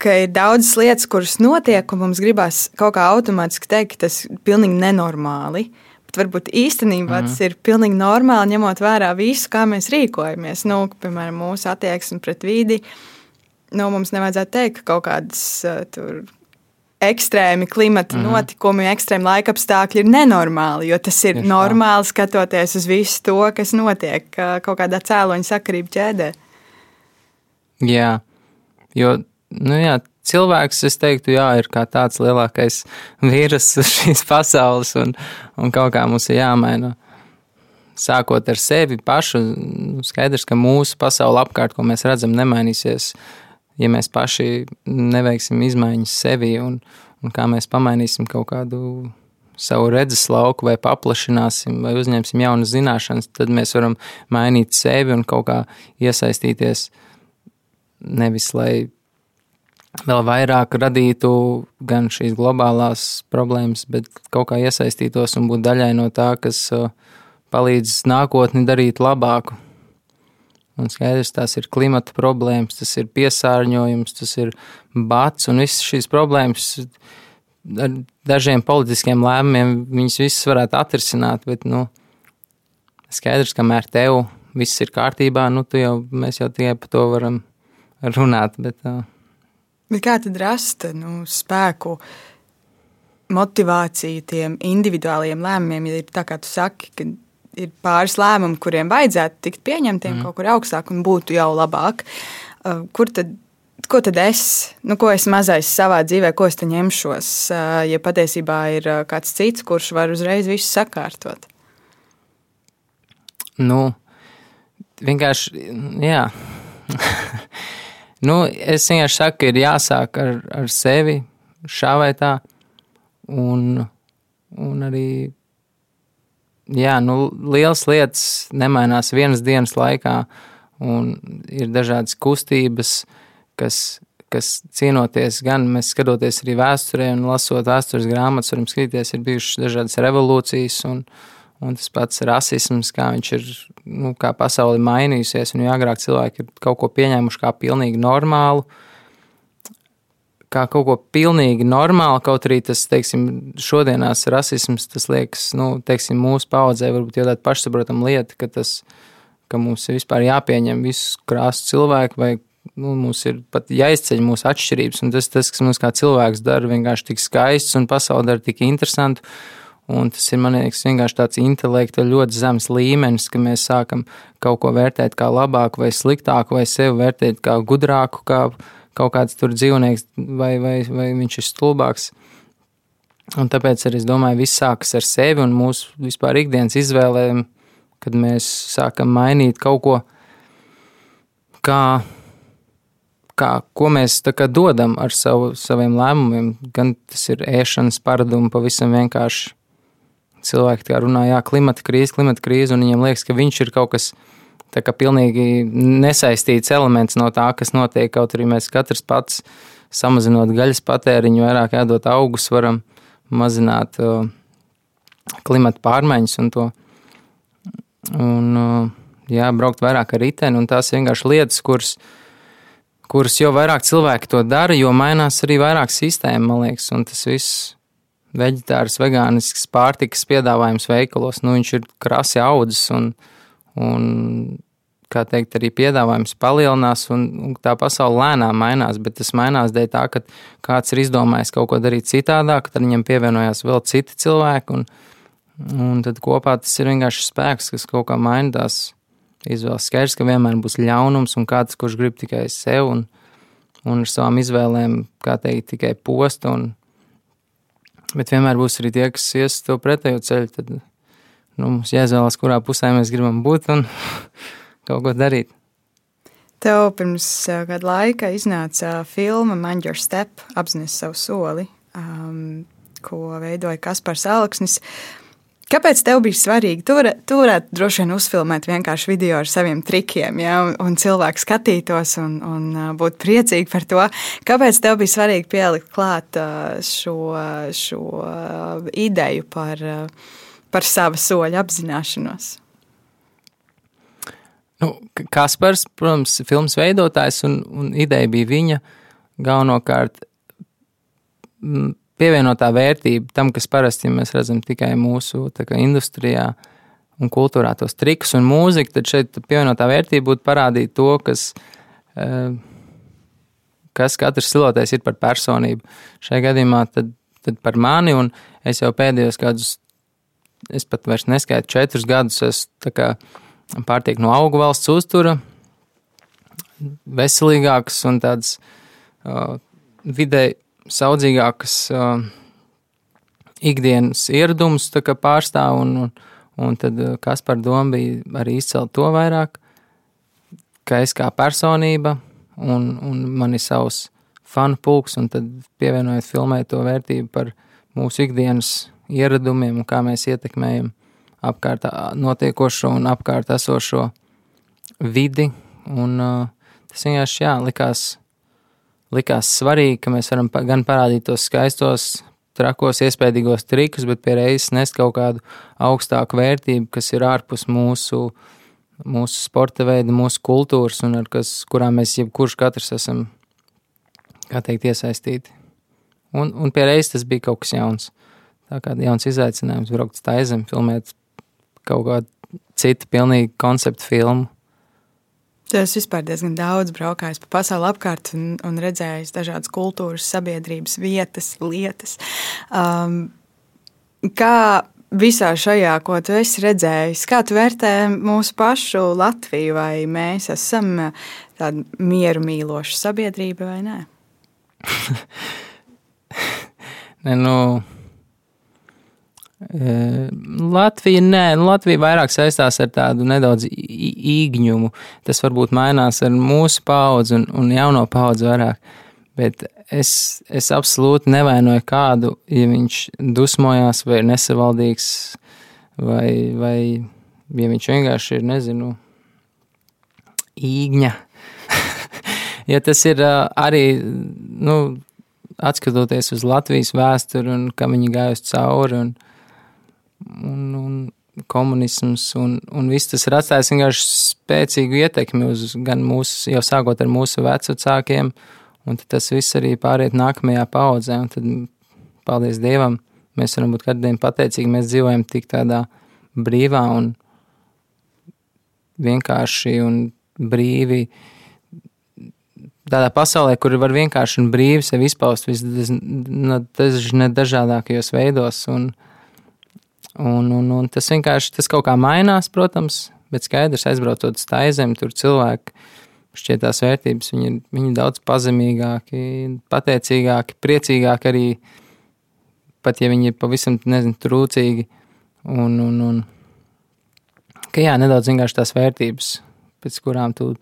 Ka ir daudzas lietas, kuras notiek, un mums gribās kaut kā automātiski teikt, ka tas ir pilnīgi nenormāli. Bet varbūt īstenībā mm. tas ir pilnīgi normāli, ņemot vērā visu, kā mēs rīkojamies. Nu, piemēram, mūsu attieksme pret vidi. Uh, nu, mums nevajadzētu teikt, ka kaut kādas uh, tur ekstrēmi klimata mm -hmm. notikumi, ekstrēmi laika apstākļi ir nenormāli. Jo tas ir Tieši normāli tā. skatoties uz visu to, kas notiek kaut kādā cēloņa sakarību ķēdē. Jā, jo nu jā, cilvēks, es teiktu, jā, ir kā tāds lielākais vīrus <laughs> šīs pasaules, un, un kaut kā mums ir jāmaina. Sākot ar sevi pašu, nu, skaidrs, ka mūsu pasaule apkārt, ko mēs redzam, nemainīsies ja mēs paši neveiksim izmaiņas sevi un, un kā mēs pamainīsim kaut kādu savu redzes lauku, vai paplašināsim, vai uzņemsim jaunas zināšanas, tad mēs varam mainīt sevi un kaut kā iesaistīties. Nevis lai vēl vairāk radītu gan šīs globālās problēmas, bet kaut kā iesaistītos un būt daļai no tā, kas uh, palīdz nākotni darīt labāku. Un skaidrs, tās ir klimata problēmas, tas ir piesārņojums, tas ir bats un visas šīs problēmas. Ar dažiem politiskiem lēmumiem viņas visas varētu atrisināt, bet nu, skaidrs, kamēr tev viss ir kārtībā, nu, jau, mēs jau tikai par to varam runāt. Bet, uh... bet kā tad rast nu, spēku? Motivāciju tiem individuāliem lēmumiem, ja ir tā kā tu saki, ka ir pāris lēmumi, kuriem vajadzētu tikt pieņemtiem mm. kaut kur augstāk un būtu jau labāk. Uh, kur tad, ko tad es, nu, ko es mazais savā dzīvē, ko es te ņemšos, uh, ja patiesībā ir uh, kāds cits, kurš var uzreiz visu sakārtot? Nu, vienkārši, jā. <laughs> nu, es vienkārši saku, ir jāsāk ar, ar sevi šā vai tā, un, un arī jā, nu, liels lietas nemainās vienas dienas laikā, un ir dažādas kustības, kas, kas cienoties, gan mēs skatoties arī vēsturē, un lasot vēstures grāmatas, varam skatīties, ir bijušas dažādas revolūcijas, un, un tas pats rasisms, kā viņš ir, nu, kā pasauli mainījusies, un jo agrāk cilvēki ir kaut ko pieņēmuši kā pilnīgi normālu, kā kaut ko pilnīgi normālu, kaut arī tas, teiksim, šodienās rasisms, tas liekas, nu, teiksim, mūsu paudzē varbūt jau tāda pašsaprotama lieta, ka tas, ka mums ir vispār jāpieņem visu krāsu cilvēku vai nu, mums ir pat jāizceļ mūsu atšķirības, tas, tas kas mums kā cilvēks dara, vienkārši tik skaists un pasauli dara tik interesantu. Un tas ir liekas, vienkārši tāds intelekta ļoti zems līmenis, ka mēs sākam kaut ko vērtēt kā labāku vai sliktāku, vai sevi vērtēt kā gudrāku, kā kaut kāds tur dzīvnieks, vai, vai, vai viņš ir stulbāks. Un tāpēc arī es domāju, viss sākas ar sevi un mūsu vispār ikdienas izvēlēm, kad mēs sākam mainīt kaut ko, kā, kā, ko mēs dodam ar savu, saviem lēmumiem. Gan tas ir ēšanas paradumi pavisam vienkārši cilvēki tā runā, jā, klimata krīze, klimata krīze, un viņiem liekas, ka viņš ir kaut kas tā kā pilnīgi nesaistīts elements no tā, kas notiek. Kaut arī mēs katrs pats samazinot gaļas patēriņu, vairāk ēdot augus, varam mazināt uh, klimata pārmaiņas un to. Un, uh, jā, braukt vairāk ar riteni, un tās vienkārši lietas, kuras, kuras jo vairāk cilvēki to dara, jo mainās arī vairāk sistēma, man liekas, un tas viss veģetārs, vegānisks pārtikas piedāvājums veikalos, nu, viņš ir krasi audzis un, un kā teikt, arī piedāvājums palielinās, un, un tā pasaule lēnām mainās. Bet tas mainās dēļ tā, ka kāds ir izdomājis kaut ko darīt citādāk, tad viņam pievienojās vēl citi cilvēki, un, un tad kopā tas ir vienkārši spēks, kas kaut kā maina tās izvēles. Skaidrs, ka vienmēr būs ļaunums un kāds, kurš grib tikai sev un, un ar savām izvēlēm, kā teikt, tikai post. Un, Bet vienmēr būs arī tie, kas ies to pretējo ceļu. Tad nu, mums jāizvēlas, kurā pusē mēs gribam būt un <laughs> kaut ko darīt. Tev pirms kāda laika iznāca filma Mind Your Step, apziņas savu soli, um, ko veidoja Kaspars Alksnis. Kāpēc tev bija svarīgi? Tu, var, tu varētu droši vien uzfilmēt vienkārši video ar saviem trikiem, ja, un, un cilvēki skatītos un, un būtu priecīgi par to. Kāpēc tev bija svarīgi pielikt klāt šo, šo ideju par, par savu soļu apzināšanos? Nu, Kaspars, protams, ir filmas veidotājs, un, un ideja bija viņa galvenokārt pievienotā vērtība tam, kas parasti ja mēs redzam tikai mūsu kā, industrijā un kultūrā, tos trikus un mūziku, tad šeit pievienotā vērtība būtu parādīt to, kas, eh, kas katrs silotājs ir par personību. Šajā gadījumā tad, tad par mani, un es jau pēdējos gadus, es pat vairs neskaitu, četrus gadus esmu pārtiek no augu valsts uztura, veselīgāks un tāds uh, vidēji saudzīgākas uh, ikdienas ieradumus pārstāv, un, un, un tad kas par domu bija arī izcelt to vairāk, ka es kā personība un, un man ir savs fanu pulks, un tad pievienojot filmai to vērtību par mūsu ikdienas ieradumiem un kā mēs ietekmējam apkārt notiekošo un apkārt esošo vidi. Un, uh, tas vienkārši jā, likās likās svarīgi, ka mēs varam gan parādīt tos skaistos, trakos, iespējīgos trikus, bet pie reizes nest kaut kādu augstāku vērtību, kas ir ārpus mūsu, mūsu sporta veida, mūsu kultūras un ar kas, kurām mēs jebkurš katrs esam, teikt, iesaistīti. Un, un pie reizes tas bija kaut kas jauns. Tā kā jauns izaicinājums braukt uz taizem, filmēt kaut kādu citu pilnīgi konceptu filmu. Tas vispār diezgan daudz braukājis pa pasauli apkārt un, un redzējis dažādas kultūras, sabiedrības vietas, lietas. Um, kā visā šajā, ko tu esi redzējis, kā tu vērtē mūsu pašu Latviju, vai mēs esam tāda mieru mīloša sabiedrība vai nē? <laughs> ne, nu, Latvija, nē, Latvija vairāk saistās ar tādu nedaudz īgņumu. Tas varbūt mainās ar mūsu paudzi un, un jauno paudzi vairāk. Bet es, es absolūti nevainoju kādu, ja viņš dusmojās vai ir nesavaldīgs, vai, vai ja viņš vienkārši ir, nezinu, īgņa. <laughs> ja tas ir arī, nu, atskatoties uz Latvijas vēsturi un kā viņi gājusi cauri. Un, un, un komunisms un, un viss tas ir atstājis vienkārši spēcīgu ietekmi uz gan mūsu, jau sākot ar mūsu vecākiem un tas viss arī pāriet nākamajā paudzē. Un tad, paldies Dievam, mēs varam būt katru dienu pateicīgi. Mēs dzīvojam tik tādā brīvā un vienkārši un brīvi. Tādā pasaulē, kur var vienkārši un brīvi sevi izpaust visdažādākajos veidos. Un, un, un, un tas vienkārši tas kaut kā mainās, protams, bet skaidrs, aizbraucot uz tā zemi, tur cilvēki šķiet tās vērtības, viņi ir, viņi ir daudz pazemīgāki, pateicīgāki, priecīgāki arī, pat ja viņi ir pavisam, nezinu, trūcīgi. Un, un, un ka jā, nedaudz vienkārši tās vērtības, pēc kurām tu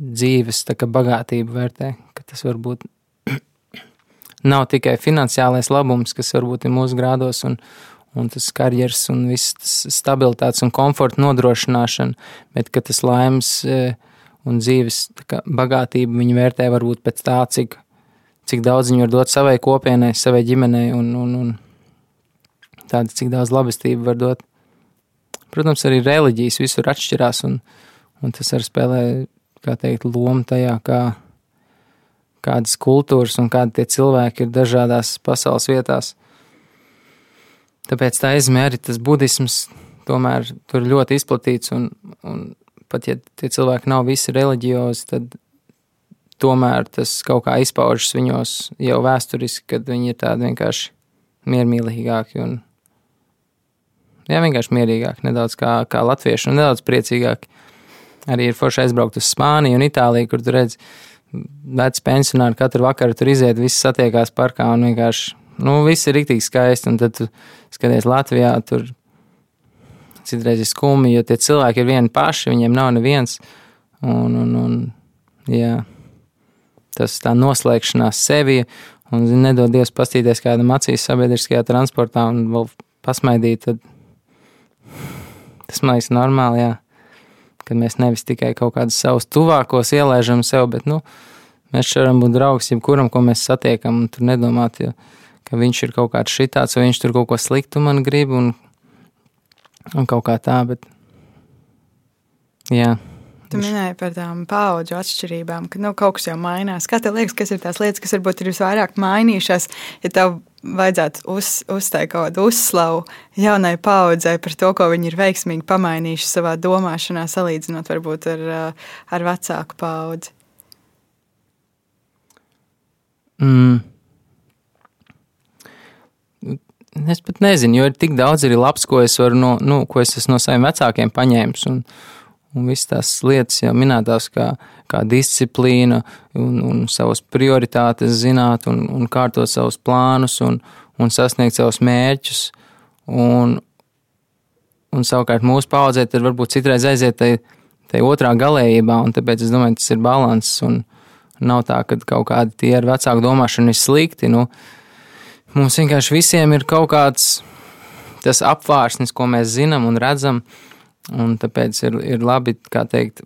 dzīves tā kā bagātību vērtē, ka tas var būt <clears throat> nav tikai finansiālais labums, kas varbūt ir mūsu grādos un, un tas karjeras un viss stabilitātes un komforta nodrošināšana, bet ka tas laimes eh, un dzīves kā, bagātību viņi vērtē varbūt pēc tā, cik, cik daudz viņi var dot savai kopienai, savai ģimenei un, un, un tāda, cik daudz labestību var dot. Protams, arī reliģijas visur atšķirās, un, un tas arī spēlē, kā teikt, lomu tajā, kā, kādas kultūras un kādi tie cilvēki ir dažādās pasaules vietās. Tāpēc tā izmē arī tas budisms tomēr tur ļoti izplatīts, un, un pat ja tie cilvēki nav visi reliģiozi, tad tomēr tas kaut kā izpaužas viņos jau vēsturiski, kad viņi ir tādi vienkārši miermīlīgāki un jā, vienkārši mierīgāki, nedaudz kā, kā latvieši un nedaudz priecīgāki. Arī ir forši aizbraukt uz Spāniju un Itāliju, kur tu redz veci pensionāri katru vakaru tur iziet, visi satiekās parkā un vienkārši, nu, viss ir riktīgi skaisti, un tad skaties Latvijā, tur citreiz ir skumji, jo tie cilvēki ir vieni paši, viņiem nav neviens. Un, un, un, jā, tas tā noslēgšanās sevi, un nedod Dievs pastīties kādam acīs sabiedriskajā transportā un vēl pasmaidīt, tad tas man liekas normāli, jā. Kad mēs nevis tikai kaut kādus savus tuvākos ielaižam sev, bet, nu, mēs varam būt draugs jebkuram, ko mēs satiekam, un tur nedomāt, ja, ka viņš ir kaut kāds šitāds, vai viņš tur kaut ko sliktu man grib, un un kaut kā tā, bet jā. Tu minēji par tām paudžu atšķirībām, ka nu, kaut kas jau mainās. Kā tev liekas, kas ir tās lietas, kas varbūt ir visvairāk mainījušās? Ja tev vajadzētu uz, uzteikt kaut kādu uzslavu jaunai paudzei par to, ko viņi ir veiksmīgi pamainījuši savā domāšanā, salīdzinot varbūt ar, ar vecāku paudzi. Mm. Es pat nezinu, jo ir tik daudz arī labs, ko es, no, nu, ko es esmu no saviem vecākiem paņēmis. Un, un visas tās lietas, jau minētās, kā, kā disciplīna un, un savas prioritātes zināt, un, un kārtot savus plānus un, un sasniegt savus mērķus. Un, un savukārt mūsu paudzē tad varbūt citreiz aiziet tai, tai otrā galējībā, un tāpēc es domāju, tas ir balans. Un nav tā, ka kaut kādi tie ar vecāku domāšanu ir slikti. Nu, Mums vienkārši visiem ir kaut kāds tas apvārsnis, ko mēs zinām un redzam, un tāpēc ir, ir labi, kā teikt,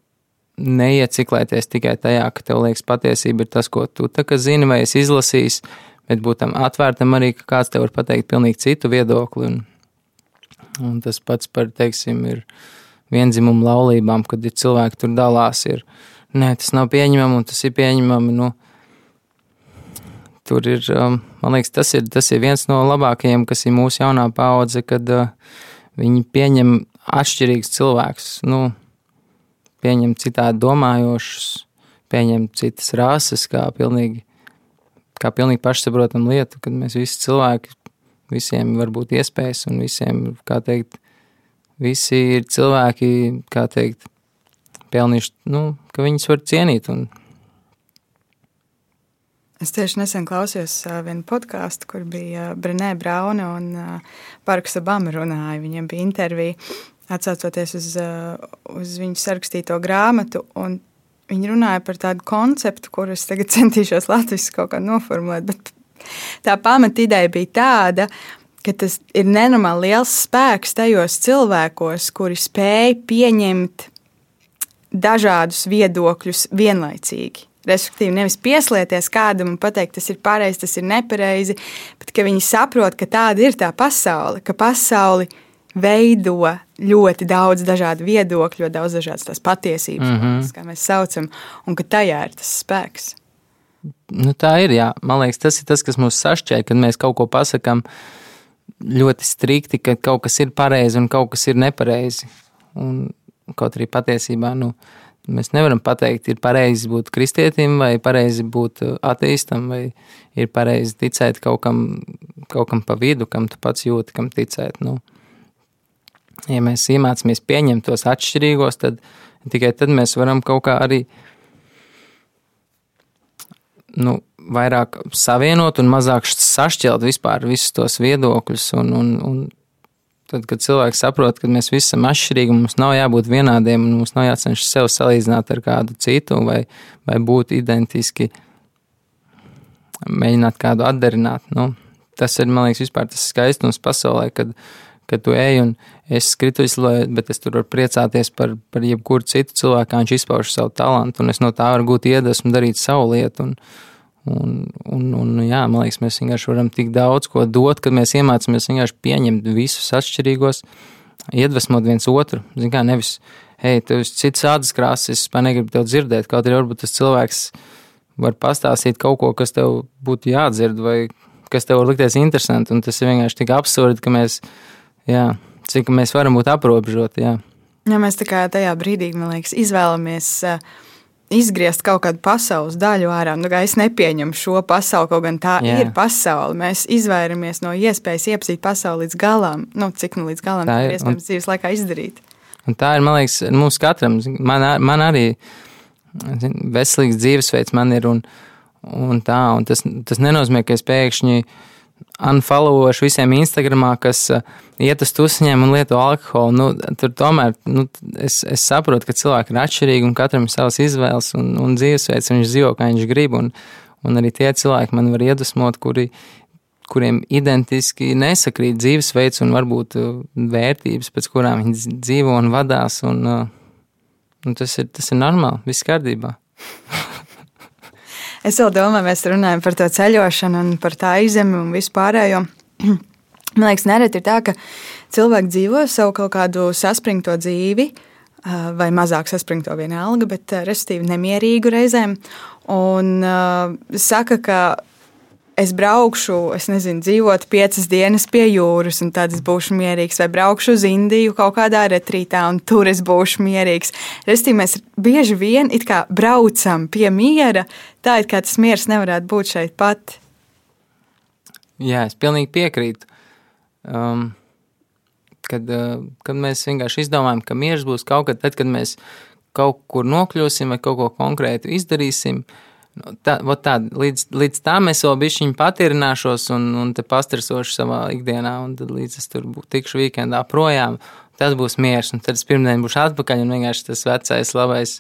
neieciklēties tikai tajā, ka tev liekas patiesība ir tas, ko tu zini vai esi izlasījis, bet būt tam atvērtam arī, ka kāds tev var pateikt pilnīgi citu viedokli. Un, un tas pats par, teiksim, ir vienzimumu laulībām, kad ir cilvēki tur dalās, ir, nē, tas nav pieņemami un tas ir pieņemami, nu, tur ir, um, man liekas, tas ir, tas ir viens no labākajiem, kas ir mūsu jaunā paudze, kad uh, viņi pieņem atšķirīgus cilvēkus, nu, pieņem citādi domājošus, pieņem citas rases, kā pilnīgi, kā pilnīgi pašsaprotam lietu, kad mēs visi cilvēki, visiem var būt iespējas un visiem, kā teikt, visi ir cilvēki, kā teikt, pelnījuši, nu, ka viņus var cienīt un Es tieši nesen klausījos vienu podkāstu, kur bija Brenē Brauna un Parks Obama runāja. Viņam bija intervija atsaucoties uz, uz viņu sarakstīto grāmatu. Viņi runāja par tādu konceptu, kurus tagad <laughs> centīšos latviešu kaut kā noformulēt. Bet tā pamatideja bija tāda, ka tas ir nenormāli liels spēks tajos cilvēkos, kuri spēj pieņemt dažādus viedokļus vienlaicīgi. Respektīvi, nevis pieslieties kādam un pateikt, tas ir pareizi, tas ir nepareizi, bet ka viņi saprot, ka tāda ir tā pasaule, ka pasauli veido ļoti daudz dažādu viedokļu, ļoti daudz dažādas tās patiesības, mm -hmm. kā mēs saucam, un ka tajā ir tas spēks. Nu, tā ir. Jā. Man liekas, tas ir tas, kas mūs sašķēla, kad mēs kaut ko pasakām ļoti strikti, ka kaut kas ir pareizi un kaut kas ir nepareizi. Un kaut arī patiesībā nu, mēs nevaram pateikt, ir pareizi būt kristietim, vai pareizi būt ateistam, vai ir pareizi ticēt kaut kam, kaut kam pa vidu, kam tu pats jūti, kam ticēt. Nu, ja mēs iemācāmies pieņemt tos atšķirīgos, tad tikai tad mēs varam kaut kā arī nu, vairāk savienot un mazāk sašķelt vispār visus tos viedokļus. Un, un, un tad, kad cilvēks saprot, ka mēs visi esam atšķirīgi, mums nav jābūt vienādiem, un mums nav jācenšas sev salīdzināt ar kādu citu vai, vai būt identiski, mēģināt kādu atdarināt. Nu, tas ir, man liekas, vispār tas skaistums pasaulē, kad, kad tu ej un es skritu izlojot, bet es tur varu priecāties par, par jebkuru citu cilvēku, kā viņš izpauž savu talantu, un es no tā varu gūt iedvesmu darīt savu lietu. Un, Un, un, un, jā, man liekas, mēs vienkārši varam tik daudz ko dot, kad mēs iemācāmies vienkārši pieņemt visus atšķirīgos, iedvesmot viens otru. Zin kā, nevis, hei, tev ir cits ādas krāsas, es vispār negribu tev dzirdēt, kaut arī varbūt tas cilvēks var pastāstīt kaut ko, kas tev būtu jādzird, vai kas tev var likties interesanti, un tas ir vienkārši tik absurdi, ka mēs, jā, cik mēs varam būt aprobežoti, jā. Ja mēs tā kā tajā brīdī, man liekas, izvēlamies uh, izgriezt kaut kādu pasaules daļu ārā. Nu, es nepieņemu šo pasauli, kaut gan tā Jā. ir pasaule. Mēs izvairamies no iespējas iepazīt pasauli līdz galam, nu, cik nu līdz galam tā ir iespējams un, dzīves laikā izdarīt. Un tā ir, man liekas, mums katram. Man, man arī veselīgs dzīvesveids man ir un, un tā, un tas, tas nenozīmē, ka es pēkšņi unfollowošu visiem Instagramā, kas uh, iet uz tusiņiem un lieto alkoholu. Nu, tur tomēr nu, es, es saprotu, ka cilvēki ir atšķirīgi un katram ir savas izvēles un, un dzīvesveids, viņš dzīvo, kā viņš grib. Un, un arī tie cilvēki man var iedvesmot, kuri, kuriem identiski nesakrīt dzīvesveids un varbūt uh, vērtības, pēc kurām viņi dzīvo un vadās. Un, uh, un tas, ir, tas ir normāli, viss kārtībā. <laughs> Es vēl domāju, mēs runājam par to ceļošanu un par tā izemi un vispārējo. <clears throat> Man liekas, nereti ir tā, ka cilvēki dzīvo savu kaut kādu saspringto dzīvi, vai mazāk saspringto vienalga, bet restīvi nemierīgu reizēm. Un uh, saka, ka es braukšu, es nezinu, dzīvot piecas dienas pie jūras, un tad es būšu mierīgs, vai braukšu uz Indiju kaut kādā retrītā, un tur es būšu mierīgs. Restīvi mēs bieži vien braucam pie miera, tā it kā tas miers nevarētu būt šeit pat. Jā, es pilnīgi piekrītu. Um, kad, uh, kad mēs vienkārši izdomājam, ka miers būs kaut kad tad, kad mēs kaut kur nokļūsim vai kaut ko konkrētu izdarīsim, uh, tā, tā, līdz, līdz tam es vēl bišķiņu patirināšos un, un te pastresošu savā ikdienā, un tad līdz es tur būtu tikšu weekendā projām, tas būs miers, un tad es pirmdien būšu atpakaļ, un vienkārši tas vecais, labais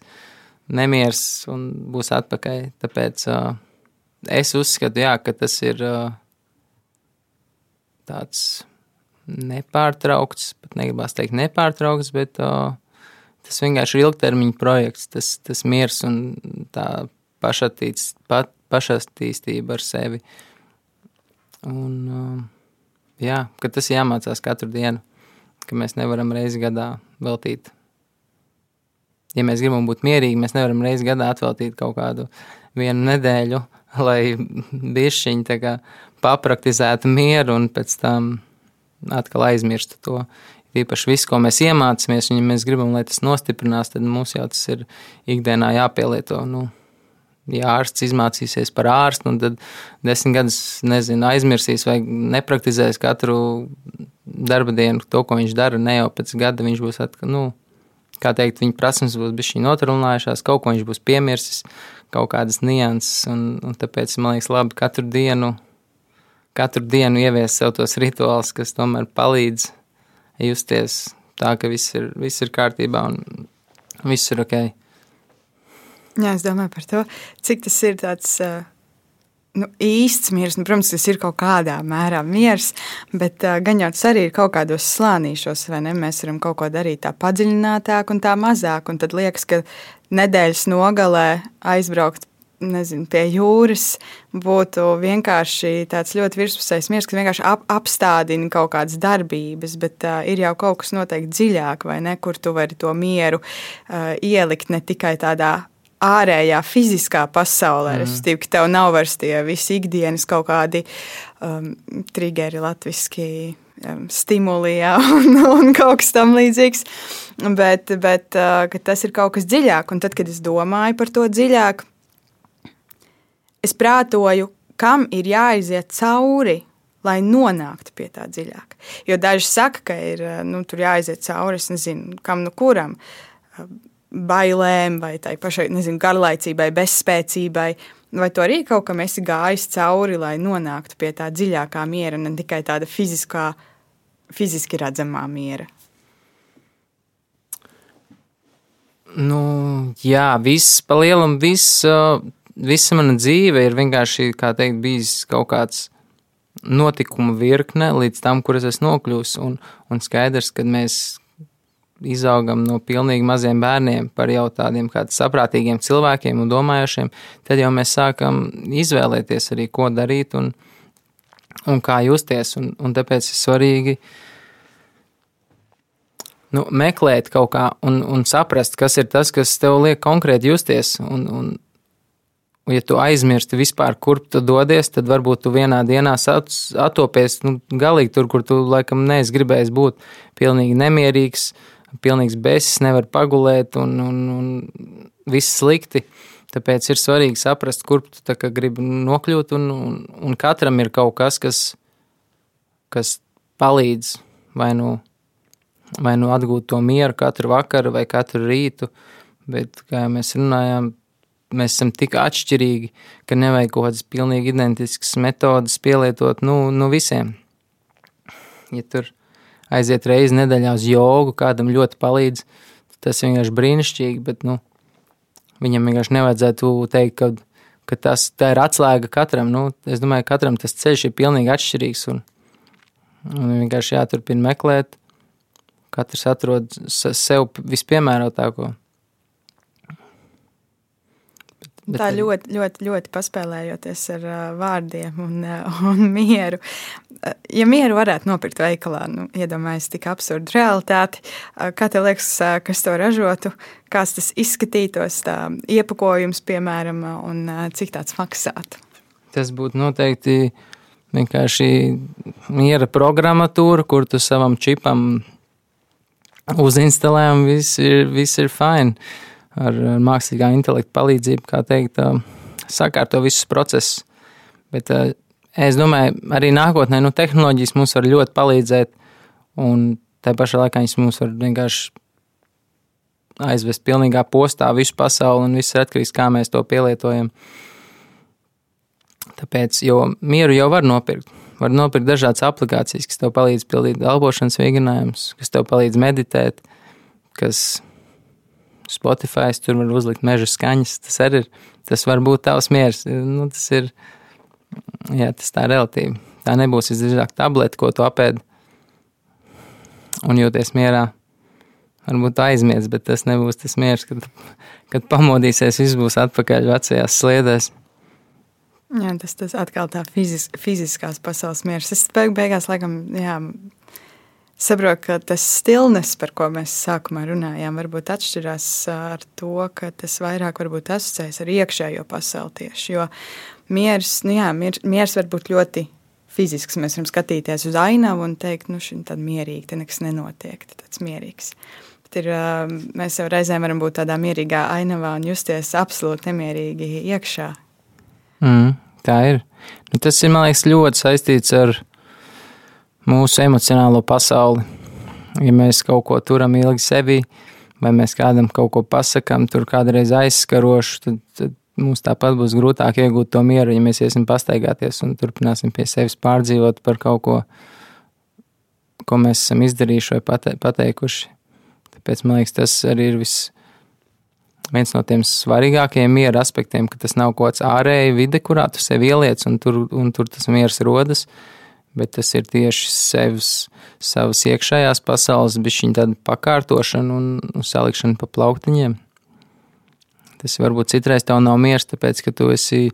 nemiers, un būs atpakaļ. Tāpēc uh, es uzskatu, jā, ka tas ir uh, tāds nepārtraukts, pat negribās teikt nepārtraukts, bet uh, tas vienkārši ir ilgtermiņa projekts, tas, tas miers un tā pašattīst, pat, pašattīstība ar sevi. Un, um, jā, ka tas jāmācās katru dienu, ka mēs nevaram reizi gadā veltīt. Ja mēs gribam būt mierīgi, mēs nevaram reizi gadā atveltīt kaut kādu vienu nedēļu, <laughs> lai bišķiņi papraktizētu mieru un pēc tam atkal aizmirstu to. Īpaši viss, ko mēs iemācāmies, un ja mēs gribam, lai tas nostiprinās, tad mums jau tas ir ikdienā jāpielieto. Nu, ja ārsts izmācīsies par ārstu, un tad desmit gadus nezinu, aizmirsīs vai nepraktizēs katru darba dienu to, ko viņš dara, ne jau pēc gada viņš būs atkal, nu, kā teikt, viņa prasmes būs bišķi noturlinājušās, kaut ko viņš būs piemirsis, kaut kādas nianses, un, un tāpēc man liekas labi katru dienu, katru dienu ievies sev tos rituālus, kas tomēr palīdz justies tā, ka viss ir, viss ir kārtībā un viss ir ok. Jā, es domāju par to, cik tas ir tāds. Nu, īsts miers, nu, protams, tas ir kaut kādā mērā miers, bet uh, gan jau tas arī ir kaut kādos slānīšos, vai ne? Mēs varam kaut ko darīt tā padziļinātāk un tā mazāk. Un tad liekas, ka nedēļas nogalē aizbraukt nezinu, pie jūras būtu vienkārši tāds ļoti virspusējs miers, kas vienkārši ap, apstādina kaut kādas darbības, bet uh, ir jau kaut kas noteikti dziļāk, vai ne, kur tu vari to mieru uh, ielikt ne tikai tādā ārējā, fiziskā pasaulē. Mm. Respektīvi, ka tev nav vairs tie visi ikdienas kaut kādi um, triggeri, latviešu um, stimuli ja, <laughs> un, un kaut kas tamlīdzīgs. Bet, bet uh, tas ir kaut kas dziļāk. Un tad, kad es domāju par to dziļāk, es prātoju, kam ir jāiziet cauri. Lai nonāktu pie tā dziļāk. Jo daži saka, ka ir nu, jāiziet cauri, es nezinu, kam nu kuram bailēm, vai tai pašai nezinu, garlaicībai, bezspēcībai. Vai to arī kaut kam esi gājis cauri, lai nonāktu pie tā dziļākā miera, ne tikai tāda fiziskā, fiziski redzamā miera? Nu, jā, viss pa lielam, viss, visa mana dzīve ir vienkārši, kā teikt, bijis kaut kāds notikumu virkne līdz tam, kur es esmu nokļuvis. Un, un skaidrs, ka mēs izaugam no pilnīgi maziem bērniem par jau tādiem saprātīgiem cilvēkiem un domājošiem, tad jau mēs sākam izvēlēties arī, ko darīt un, un kā justies. Un, un tāpēc ir svarīgi nu, meklēt kaut kā un, un saprast, kas ir tas, kas tev liek konkrēti justies. Un, un, ja tu aizmirsti vispār, kur tu dodies, tad varbūt tu vienā dienā atopies nu, galīgi tur, kur tu laikam neesi gribējis būt. Pilnīgi nemierīgs, uh, pilnīgs besis, nevar pagulēt un, un, un viss slikti. Tāpēc ir svarīgi saprast, kur tu gribi nokļūt, un, un, un katram ir kaut kas, kas, kas palīdz vai nu, vai nu atgūt to mieru katru vakaru vai katru rītu. Bet, kā jau mēs runājām, mēs esam tik atšķirīgi, ka nevajag kaut kādas pilnīgi identiskas metodas pielietot nu, nu visiem. Ja tur ir aiziet reizi nedēļā uz jogu, kādam ļoti palīdz. Tas vienkārši brīnišķīgi, bet nu, viņam vienkārši nevajadzētu teikt, ka, ka tas ir atslēga katram. Nu, es domāju, ka katram tas ceļš ir pilnīgi atšķirīgs. Un, un vienkārši jāturpina meklēt. Katrs atrod sev vispiemērotāko. Bet, tā ļoti, ļoti, ļoti paspēlējoties ar uh, vārdiem un, uh, <laughs> un mieru. Uh, ja mieru varētu nopirkt veikalā, nu, iedomājieties, tik absurdu realitāti, uh, kā tev liekas, uh, kas to ražotu, kāds tas izskatītos, tā iepakojums, piemēram, un uh, cik tāds maksātu? Tas būtu noteikti vienkārši miera programmatūra, kur tu savam čipam uzinstalē un viss ir, viss ir fine ar mākslīgā intelekta palīdzību, kā teikt, sakārto visus procesus. Bet es domāju, arī nākotnē nu, tehnoloģijas mums var ļoti palīdzēt, un tā pašā laikā viņas mums var vienkārši aizvest pilnīgā postā visu pasauli, un viss ir atkarīgs no tā, kā mēs to pielietojam. Tāpēc, jo mieru jau var nopirkt. Var nopirkt dažādas aplikācijas, kas tev palīdz pildīt elpošanas vigrinājumus, kas tev palīdz meditēt, kas Spotify, tur var uzlikt meža skaņas. Tas arī ir, tas var būt tavs miers. Nu, tas ir, jā, tas tā relatīvi. Tā nebūs visdrīzāk tablete, ko tu apēdi un jūties mierā. Varbūt aizmies, bet tas nebūs tas miers, kad, kad pamodīsies, viss būs atpakaļ vecajās sliedēs. Jā, tas, tas atkal tā fizis, fiziskās pasaules miers. Es beig, beigās, laikam, jā, saprotu, ka tas stilnes, par ko mēs sākumā runājām, varbūt atšķirās ar to, ka tas vairāk asociējas ar iekšējo pasauli tieši. Jo miers, nu jā, miers, miers var būt ļoti fizisks. Mēs varam skatīties uz ainavu un teikt, nu, šī ir mierīga, te nekas nenotiek, tāds mierīgs. Bet ir, mēs jau reizēm varam būt tādā mierīgā ainavā un justies absolūti nemierīgi iekšā. Mm, tā ir. Nu, tas ir, man liekas, ļoti saistīts ar viņu mūsu emocionālo pasauli. Ja mēs kaut ko turam ilgi sevi, vai mēs kādam kaut ko pasakām, tur kādreiz aizskarošu, tad, tad mums tāpat būs grūtāk iegūt to mieru, ja mēs iesim pastaigāties un turpināsim pie sevis pārdzīvot par kaut ko, ko mēs esam izdarījuši vai pate, pateikuši. Tāpēc man liekas, tas arī ir viss viens no tiem svarīgākajiem miera aspektiem, ka tas nav kaut kāds ārēji vide, kurā tu sevi ieliec, un tur, un tur tas miers rodas bet tas ir tieši sevis, savas iekšējās pasaules, bišķiņa tāda pakārtošana un salikšana pa plauktiņiem. Tas varbūt citreiz tev nav miers, tāpēc, ka tu esi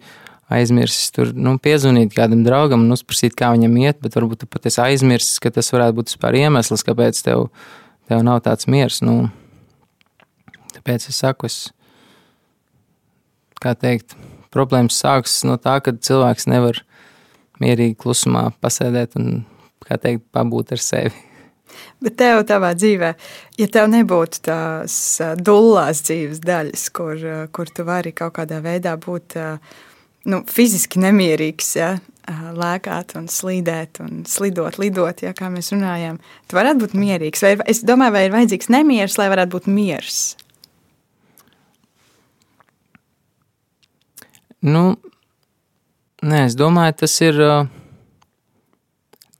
aizmirsis tur, nu, piezvanīt kādam draugam un uzprasīt, kā viņam iet, bet varbūt tu pat esi aizmirsis, ka tas varētu būt vispār iemesls, kāpēc tev, tev nav tāds miers. Nu, tāpēc es saku, es kā teikt, problēmas sākas no tā, ka cilvēks nevar mierīgi klusumā pasēdēt un, kā teikt, pabūt ar sevi. Bet tev tādā dzīvē, ja tev nebūtu tās dullās dzīves daļas, kur, kur tu vari kaut kādā veidā būt nu, fiziski nemierīgs, ja, lēkāt un slīdēt un slidot, lidot, ja, kā mēs runājām, tu varētu būt mierīgs. Vai, es domāju, vai ir vajadzīgs nemieris, lai varētu būt miers? Nu, nē, es domāju, tas ir,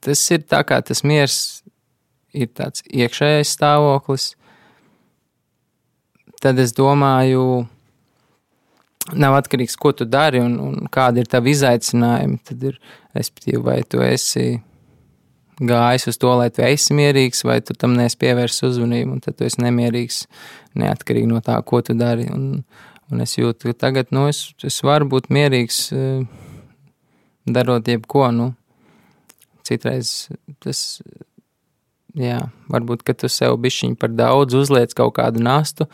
tas ir tā kā tas miers ir tāds iekšējais stāvoklis. Tad es domāju, nav atkarīgs, ko tu dari un, un kādi ir tavi izaicinājumi. Tad ir, respektīvi, vai tu esi gājis uz to, lai tu esi mierīgs, vai tu tam neesi pievērsis uzmanību, un tad tu esi nemierīgs neatkarīgi no tā, ko tu dari. Un, un es jūtu, ka tagad nu, es, es varu būt mierīgs, eh, darot jebko. Nu, citreiz tas, jā, varbūt, ka tu sev bišķiņ par daudz uzliec kaut kādu nastu,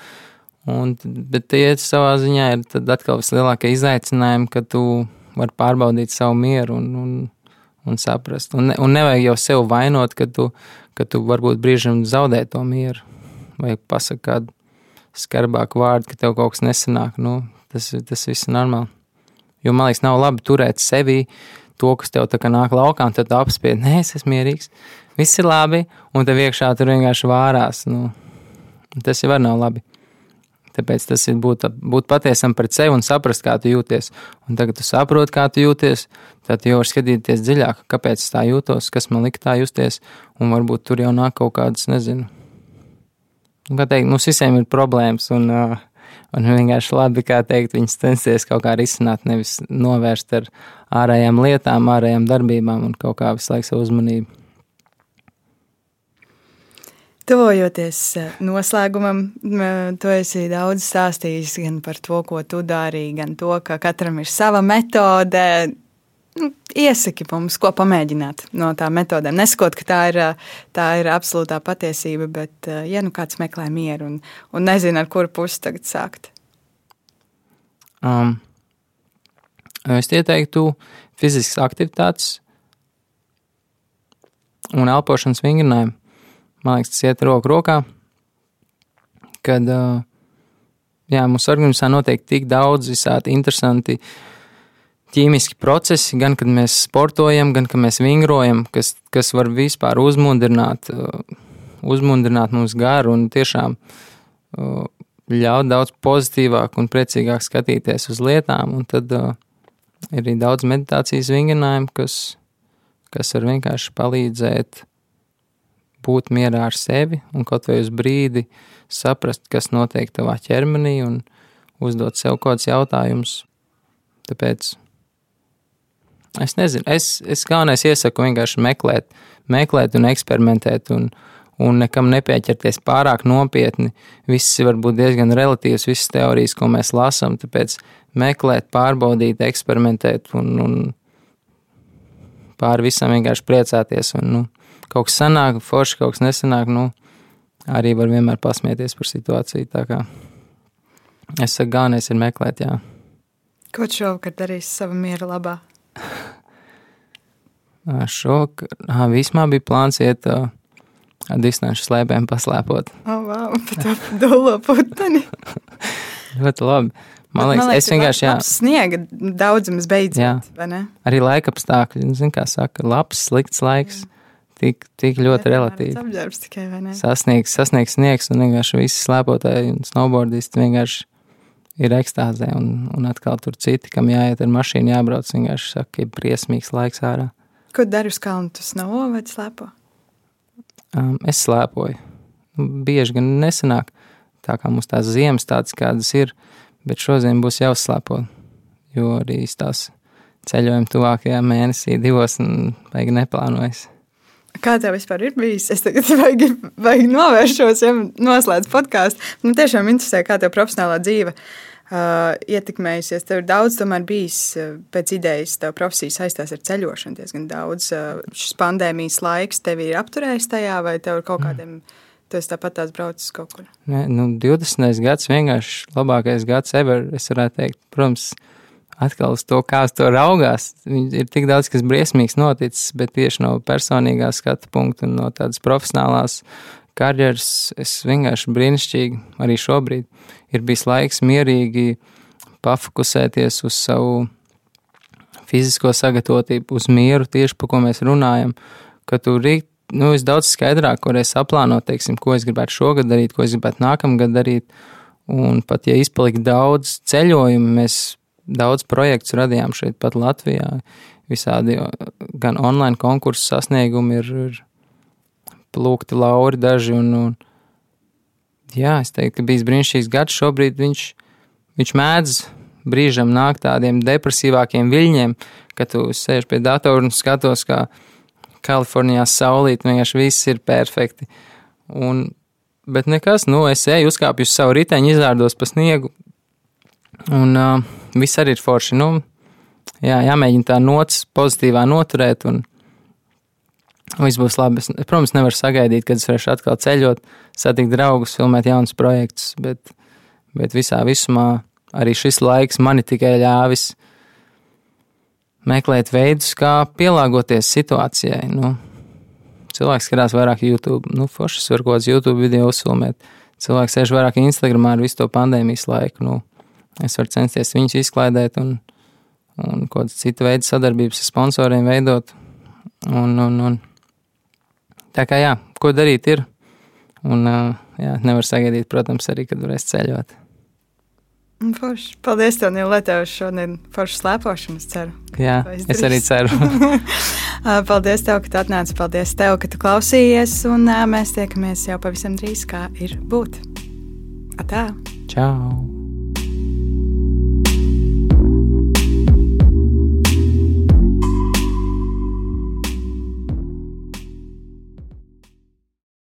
un, bet tie savā ziņā ir atkal vislielākie izaicinājumi, ka tu vari pārbaudīt savu mieru un, un, un saprast. Un, un nevajag jau sev vainot, ka tu, ka tu varbūt brīžam zaudē to mieru vai pasaki kādu skarbāku vārdu, ka tev kaut kas nesanāk. Nu, tas, tas viss ir normāli. Jo man liekas, nav labi turēt sevi to, kas tev tā kā nāk laukā, un tad apspied, <laughs> nē, es esmu mierīgs, viss ir labi, un tev iekšā tur vienkārši vārās. Nu, tas jau nav labi. Tāpēc tas ir būt, būt patiesam pret sevi un saprast, kā tu jūties. Un tagad tu saproti, kā tu jūties, tad jau var skatīties dziļāk, kāpēc tā jūtos, kas man lika tā justies. Un varbūt tur jau nāk kaut kādas, nezinu, kā teikt, mums visiem ir problēmas. Un, uh, Un vienkārši labi, kā teikt, viņas censties kaut kā risināt, nevis novērst ar ārējām lietām, ārējām darbībām un kaut kā visu laiku savu uzmanību. Tuvojoties noslēgumam, tu esi daudz stāstījis gan par to, ko tu dari, gan to, ka katram ir sava metode. Nu, iesaki mums, ko pamēģināt no tām metodēm. Neskot, ka tā ir, tā ir absolūtā patiesība, bet, ja nu kāds meklē mieru un, un nezina, ar kuru pusi tagad sākt. Um, es ieteiktu fiziskas aktivitātes un elpošanas vingrinājumu man liekas, tas iet roku rokā. Kad uh, jā, mūsu organismā notiek tik daudz visādi interesanti ķīmiski procesi, gan kad mēs sportojam, gan kad mēs vingrojam, kas, kas var vispār uzmundrināt, uh, uzmundrināt mums garu un tiešām uh, ļaut daudz pozitīvāk un priecīgāk skatīties uz lietām. Un tad uh, ir arī daudz meditācijas vingrinājumu, kas, kas var vienkārši palīdzēt būt mierā ar sevi un kaut vai uz brīdi saprast, kas notiek tavā ķermenī un uzdot sev kaut kādus jautājumus. Tāpēc es nezinu, es, es galvenais iesaku vienkārši meklēt, meklēt un eksperimentēt un, un nekam nepieķerties pārāk nopietni. Viss var būt diezgan relatīvs, visas teorijas, ko mēs lasām, tāpēc meklēt, pārbaudīt, eksperimentēt un, un pār visam vienkārši priecāties. Un, nu, kaut kas sanāk, forši kaut kas nesanāk, nu, arī var vienmēr pasmieties par situāciju. Es saku, galvenais ir meklēt, jā. Ko šovakar darīs sava miera labā? Šovakar, aha, vismā bija plāns iet uh, distanču slēpēm paslēpot. Oh, wow, dolo putani. Ļoti labi. Man liekas, man liekas, es vienkārši jā. Sniega daudzums beidzot? Arī laika apstākļi, nu, zin kā saka, labs, slikts laiks. Jā tik, tik ļoti relatīvi. Apģērbs tikai, vai ne? Sasniegs, sasniegs sniegs, un vienkārši visi slēpotāji un snowboardisti vienkārši ir ekstāzē, un, un atkal tur citi, kam jāiet ar mašīnu, jābrauc, vienkārši saka, ka ir briesmīgs laiks ārā. Ko dari uz kalnu? Tu snovo vai slēpo? Um, es slēpoju. Bieži gan nesanāk, tā kā mums tās ziemas tādas, kādas ir, bet šodien būs jāuzslēpo, jo arī tās ceļojumi tuvākajā mēnesī divos un baigi neplānojas. Kā tev vispār ir bijis? Es tagad <laughs> vajag, vajag novēršos, ja noslēdzu podkāstu. Man nu, tiešām interesē, kā tev profesionālā dzīve uh, ietekmējusies. Tev ir daudz, tomēr bijis uh, pēc idejas, tev profesija saistās ar ceļošanu diezgan daudz. Uh, šis pandēmijas laiks tevi ir apturējis tajā, vai tev ir kaut kādiem Tu esi tāpat tās braucis kaut kur. Ne, nu, 20. gads vienkārši labākais gads ever, es varētu teikt. Protams, atkal uz to, kā uz to raugās. Ir tik daudz, kas briesmīgs noticis, bet tieši no personīgā skatu punkta un no tādas profesionālās karjeras es vienkārši brīnišķīgi arī šobrīd ir bijis laiks mierīgi pafokusēties uz savu fizisko sagatavotību, uz mieru, tieši par ko mēs runājam, ka tu rīt nu, es daudz skaidrāk varēju saplānot, teiksim, ko es gribētu šogad darīt, ko es gribētu nākamgad darīt. Un pat ja izpalika daudz ceļojumu, mēs daudz projektus radījām šeit, pat Latvijā. Visādi gan online konkursu sasniegumi ir, ir plūkti lauri daži. Un, un, jā, es teiktu, ka bijis brīnišķīgs gads. Šobrīd viņš, viņš mēdz brīžam nākt tādiem depresīvākiem viļņiem, kad tu sēž pie datora un skatos, kā Kalifornijā saulīt, vienkārši viss ir perfekti. Un, bet nekas, nu, es eju, uzkāpju uz savu riteņu, izrādos pa sniegu, un uh, viss arī ir forši. Nu, jā, jāmēģina tā nots pozitīvā noturēt, un viss būs labi. Es, protams, nevaru sagaidīt, kad es varēšu atkal ceļot, satikt draugus, filmēt jaunus projektus, bet, bet visā visumā arī šis laiks mani tikai ļāvis meklēt veidus, kā pielāgoties situācijai. Nu, cilvēks skatās vairāk YouTube, nu, foršas var kaut kāds YouTube video uzfilmēt. Cilvēks sēž vairāk Instagramā ar visu to pandēmijas laiku. Nu, es varu censties viņus izklaidēt un, un kaut kādas citu veidu sadarbības ar sponsoriem veidot. Un, un, un. Tā kā jā, ko darīt ir. Un jā, nevar sagaidīt, protams, arī, kad varēs ceļot. Forši. Paldies, tev, Nīla, tev šodien foršu slēpošanu, es ceru. Jā, es arī ceru. <laughs> Paldies tev, ka tu atnāci. Paldies tev, ka tu klausījies. Un mēs tiekamies jau pavisam drīz, kā ir būt. Atā! Čau!